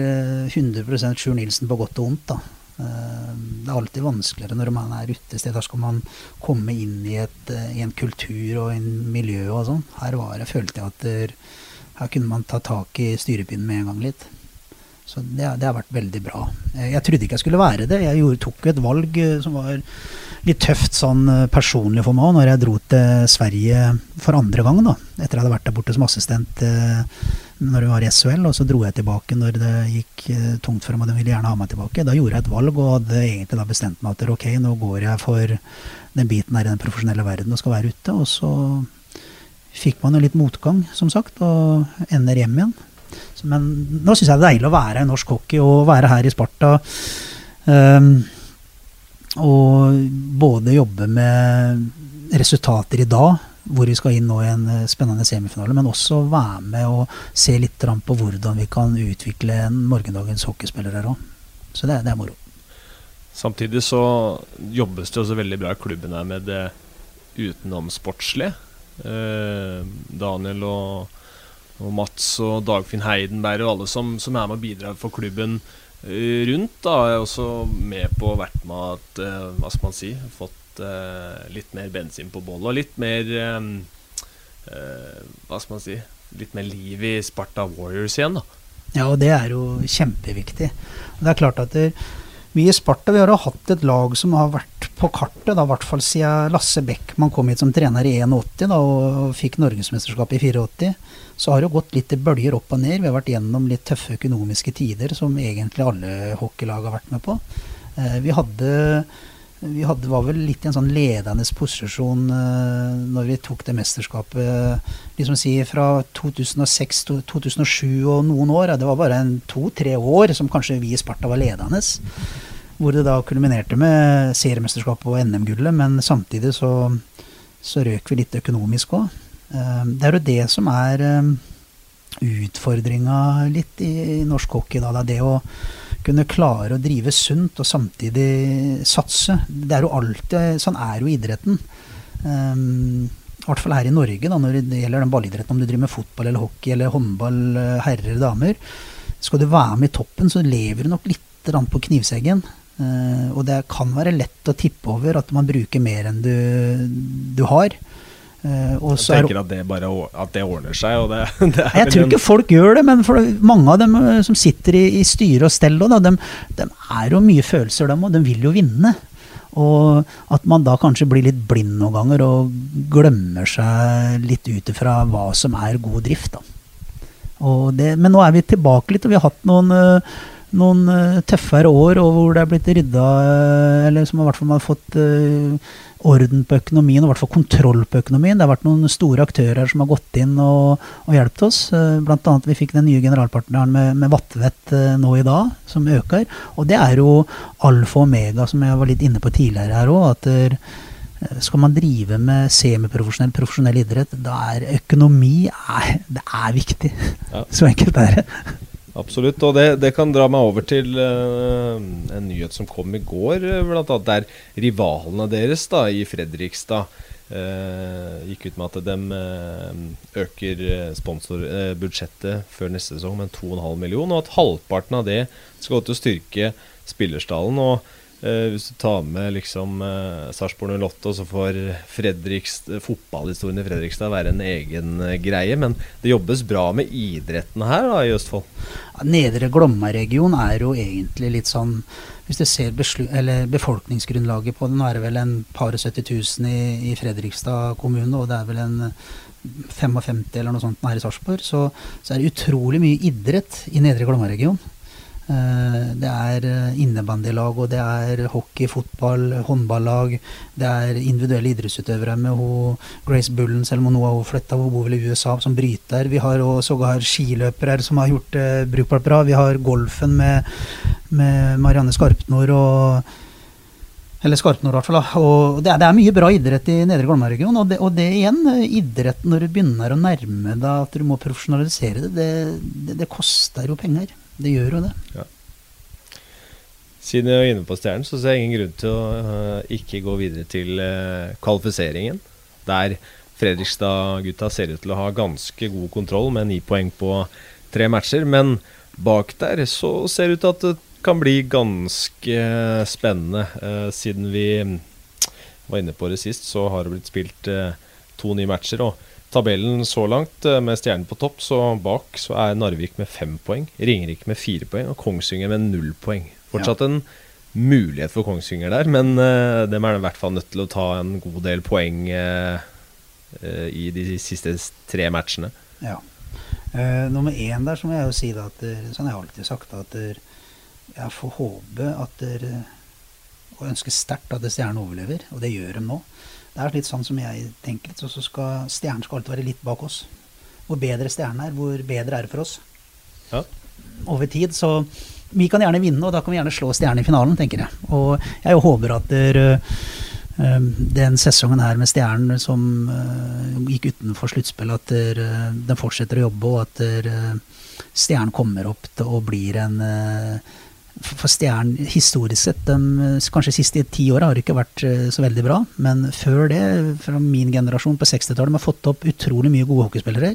100 eh, Sjur Nilsen på godt og vondt, da. Eh, det er alltid vanskeligere når man er utested. Da skal man komme inn i, et, eh, i en kultur og en miljø og sånn. Her var jeg, følte jeg at der, her kunne man ta tak i styrepinnen med en gang litt. Så det, det, har vært veldig bra. Jeg trodde ikke jeg skulle være det. Jeg gjorde, tok et valg som var litt tøft sånn personlig for meg når jeg dro til Sverige for andre gang. da, Etter jeg hadde vært der borte som assistent. Eh, når jeg var i SHL, og så dro jeg tilbake når det gikk tungt for dem, og de ville gjerne ha meg tilbake. Da gjorde jeg et valg og hadde egentlig da bestemt meg at ok, nå går jeg for den biten her i den profesjonelle verden og skal være ute. Og så fikk man jo litt motgang, som sagt, og ender hjem igjen. Men nå syns jeg det er deilig å være i norsk hockey og være her i Sparta. Um, og både jobbe med resultater i dag hvor vi skal inn nå i en eh, spennende semifinale, men også være med og se litt på hvordan vi kan utvikle morgendagens hockeyspillere òg. Så det, det, er moro. Samtidig så jobbes det også veldig bra i klubben her med det utenomsportslige. Eh, Daniel og, og, Mats og Dagfinn Heidenberg og alle som, som er med og bidrar for klubben eh, rundt, da, er også med på å vært med at eh, Hva skal man si? Fått uh, litt mer bensin på bollet og litt mer Hva skal man si Litt mer liv i Sparta Warriors igjen, da. Ja, og det er jo kjempeviktig. Det er klart at det, vi i Sparta vi har jo hatt et lag som har vært på kartet, da, i hvert fall siden Lasse Beckmann kom hit som trener i 81 da, og fikk norgesmesterskapet i 84. Så har det gått litt i bølger opp og ned. Vi har vært gjennom litt tøffe økonomiske tider, som egentlig alle hockeylag har vært med på. Eh, vi hadde vi hadde, var vel litt i en sånn ledende posisjon uh, når vi tok det mesterskapet. liksom si Fra 2006 til 2007 og noen år. Det var bare to-tre år som kanskje vi i Sparta var ledende. Hvor det da kulminerte med seriemesterskapet og NM-gullet. Men samtidig så, så, røk vi litt økonomisk òg. Uh, eh, det er jo det som er uh, utfordringa litt i, norsk hockey. Da. Det er det å kunne klare å drive sunt og samtidig satse. Det er jo alltid, Sånn er jo idretten. Um, I hvert fall her i Norge, da, når det gjelder den ballidretten. Om du driver med fotball eller hockey eller håndball, eh, herrer eller damer. Skal du være med i toppen, så lever du nok litt på knivseggen. Og det kan være lett å tippe over at man bruker mer enn du, du har. Uh, jeg tenker at det bare at det ordner seg. Det, det jeg tror ikke folk gjør det, men mange av dem eh, som sitter i, i styre og stell, de, de, er jo mye følelser, dem òg. De vil jo vinne. Og at man da kanskje blir litt blind noen ganger og glemmer seg litt ut ifra hva som er god drift. Det, men nå er vi tilbake litt, og vi har hatt noen, eh, noen tøffere år og hvor det er blitt rydda Eller som i hvert fall man har fått orden på økonomien, og i hvert fall kontroll på økonomien. Det har vært noen store aktører som har gått inn og, og hjulpet oss. Eh, blant annet vi fikk den nye generalpartneren med, med Vatvedt eh, nå i dag, som øker. Og det er jo alfa og omega, som jeg var litt inne på tidligere her òg. At der, eh, skal man drive med semiprofesjonell, profesjonell idrett, da er økonomi er, det er viktig. Ja. Så enkelt er det. Absolutt. Og det, det, kan dra meg over til uh, en nyhet som kom i går, eh, blant annet der rivalene deres da, i Fredrikstad uh, gikk ut med at de uh, øker sponsorbudsjettet før neste sesong med 2,5 millioner, og at halvparten av det skal gå til å styrke spillerstallen. og Uh, hvis du tar med liksom uh, Sarpsborg 08, så får fotballhistorien i Fredrikstad være en egen uh, greie. Men det jobbes bra med idretten her da, i Østfold? Nedre Glomma-region er jo egentlig litt sånn Hvis du ser befolkningsgrunnlaget på det, nå er det vel en par og 70 000 i, i Fredrikstad kommune, og det er vel en 55 eller noe sånt her i Sarpsborg, så, så, er det utrolig mye idrett i Nedre Glomma-region. Eh, det er eh, innebandylag, og det er hockey, fotball, håndballag. Det er individuelle idrettsutøvere med Grace Bullen, selv om hun nå har flytta, hun bor vel i USA, som bryter. Vi har sågar skiløpere som har gjort det eh, brukbart bra. Vi har golfen med, med Marianne Skarpnor og eller Skarpnord, i hvert fall. Og det er, det er, mye bra idrett i Nedre Glomma-regionen. Og, og, det igjen, idrett når du begynner å nærme deg at du må profesjonalisere det, det, det koster jo penger. Det gjør jo det. Ja. Siden jeg er inne på Stjernen, så ser jeg ingen grunn til å uh, ikke gå videre til uh, kvalifiseringen. Der Fredrikstad-gutta ser ut til å ha ganske god kontroll med ni poeng på tre matcher. Men bak der så ser det ut til at det kan bli ganske spennende. Uh, siden vi var inne på det sist, så har det blitt spilt to nye matcher. og tabellen så langt, eh, med stjernen på topp, så bak så er Narvik med fem poeng, Ringerike med fire poeng og Kongsvinger med null poeng. Fortsatt en mulighet for Kongsvinger der, men uh, dem er i hvert fall nødt til å ta en god del poeng uh, uh, i de siste tre matchene. Ja. nummer én der så må jeg jo si da at sånn jeg har alltid sagt at jeg får håpe at og ønsker sterkt at Stjernen overlever, og det gjør de nå. Det er litt sånn som jeg tenker. Så skal stjernen skal alltid være litt bak oss. Hvor bedre stjernen er, hvor bedre er det for oss. Ja. Over tid. Så vi kan gjerne vinne, og da kan vi gjerne slå stjernen i finalen, tenker jeg. Og jeg håper at der, uh, den sesongen her med Stjernen som uh, gikk utenfor sluttspill, at der, uh, den fortsetter å jobbe, og at Stjernen kommer opp til og blir en for Stjernen historisk sett, de kanskje siste ti åra har det ikke vært eh, så veldig bra. Men før det, fra min generasjon på 60-tallet, de har fått opp utrolig mye gode hockeyspillere.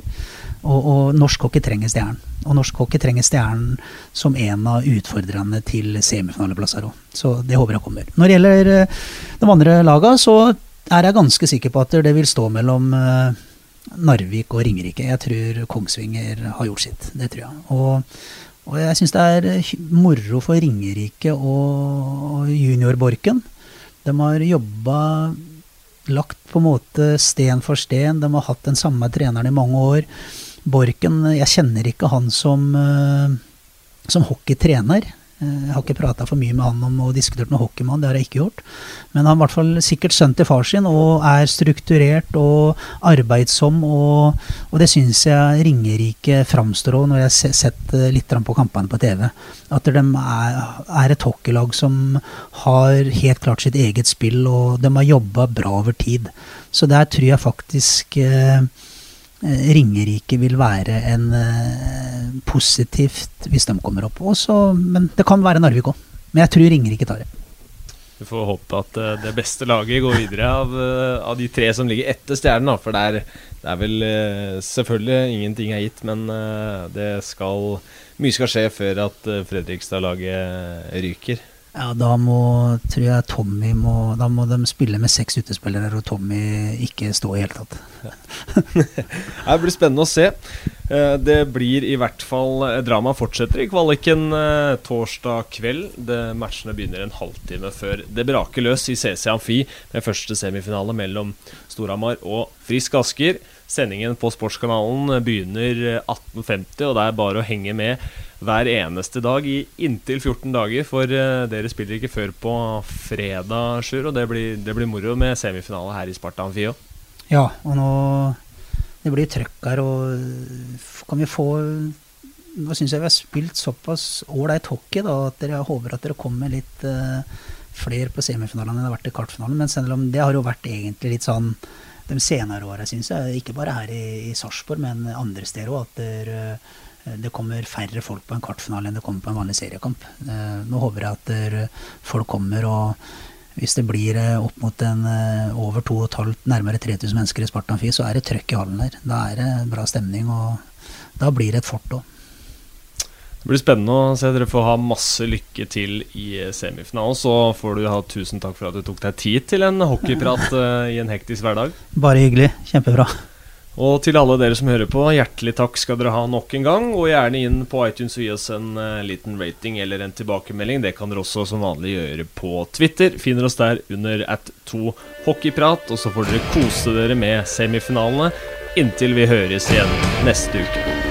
Og, og norsk hockey trenger Stjernen. Og norsk hockey trenger Stjernen som en av utfordrerne til semifinaleplasser òg. Så det håper jeg kommer. Når det gjelder eh, de andre laga, så er jeg ganske sikker på at det vil stå mellom eh, Narvik og Ringerike. Jeg tror Kongsvinger har gjort sitt. Det tror jeg. Og og jeg syns det er eh, moro for Ringerike og juniorborken. De har jobba lagt på en måte sten for sten. De har hatt den samme treneren i mange år. Borken, jeg kjenner ikke han som, eh, som hockeytrener. Eh, jeg har ikke prata for mye med han om og diskutert med hockeymann, det har jeg ikke gjort. Men han er i hvert fall sikkert sønn til far sin og er strukturert og arbeidsom. Og, og det syns jeg Ringerike framstår òg, når jeg har sett litt på kampene på TV. At de er, er et hockeylag som har helt klart sitt eget spill, og de har jobba bra over tid. Så der tror jeg faktisk eh, Eh, Ringerike vil være en uh, positivt hvis de kommer opp. Også, men det kan være Narvik òg. Men jeg tror Ringerike tar det. Vi får håpe at uh, det beste laget går videre av, av de tre som ligger etter Stjernen. For det er, det er vel selvfølgelig ingenting er gitt, men det skal mye skal skje før at Fredrikstad-laget ryker. Ja, da må, tror jeg Tommy må Da må de spille med seks utespillere, og Tommy ikke stå i hele tatt. det blir spennende å se. Eh, det blir i hvert fall eh, Drama fortsetter i kvaliken eh, torsdag kveld. Det, matchene begynner en halvtime før det braker løs i CC Amfi med første semifinale mellom Storhamar og Frisk Asker. Sendingen på Sportskanalen begynner 18.50, og det er bare å henge med hver eneste dag i inntil 14 dager. For uh, dere spiller ikke før på fredag, Sjur, og det blir, det blir, moro med semifinale her i Sparta Amfi. Ja, og nå Det blir trøkk her, og kan vi få Nå syns jeg vi har spilt såpass ålreit hockey da, at jeg håper at dere kommer litt uh, flere på semifinalene enn det har vært i kartfinalen. Men selv om det har jo vært egentlig litt sånn de senere åra, syns jeg. Ikke bare her i, i Sarpsborg, men andre steder òg. At der, det kommer færre folk på en kvartfinale enn det kommer på en vanlig seriekamp. Uh, nå håper jeg at folk kommer og hvis det blir eh, opp mot en eh, over 2500, nærmere 3000 mennesker i Spartan Amfi, så er det trøkk i hallen der. Da er det bra stemning, og da blir det et fort òg. Det blir spennende å se. Dere får ha masse lykke til i semifinalen. Så får du ha tusen takk for at du tok deg tid til en hockeyprat i en hektisk hverdag. Bare hyggelig. Kjempebra. Og til alle dere som hører på, hjertelig takk skal dere ha nok en gang. Og gjerne inn på iTunes og gi oss en uh, liten rating eller en tilbakemelding. Det kan dere også som vanlig gjøre på Twitter. Finner oss der under at 2 hockeyprat. Og så får dere kose dere med semifinalene inntil vi høres igjen neste uke.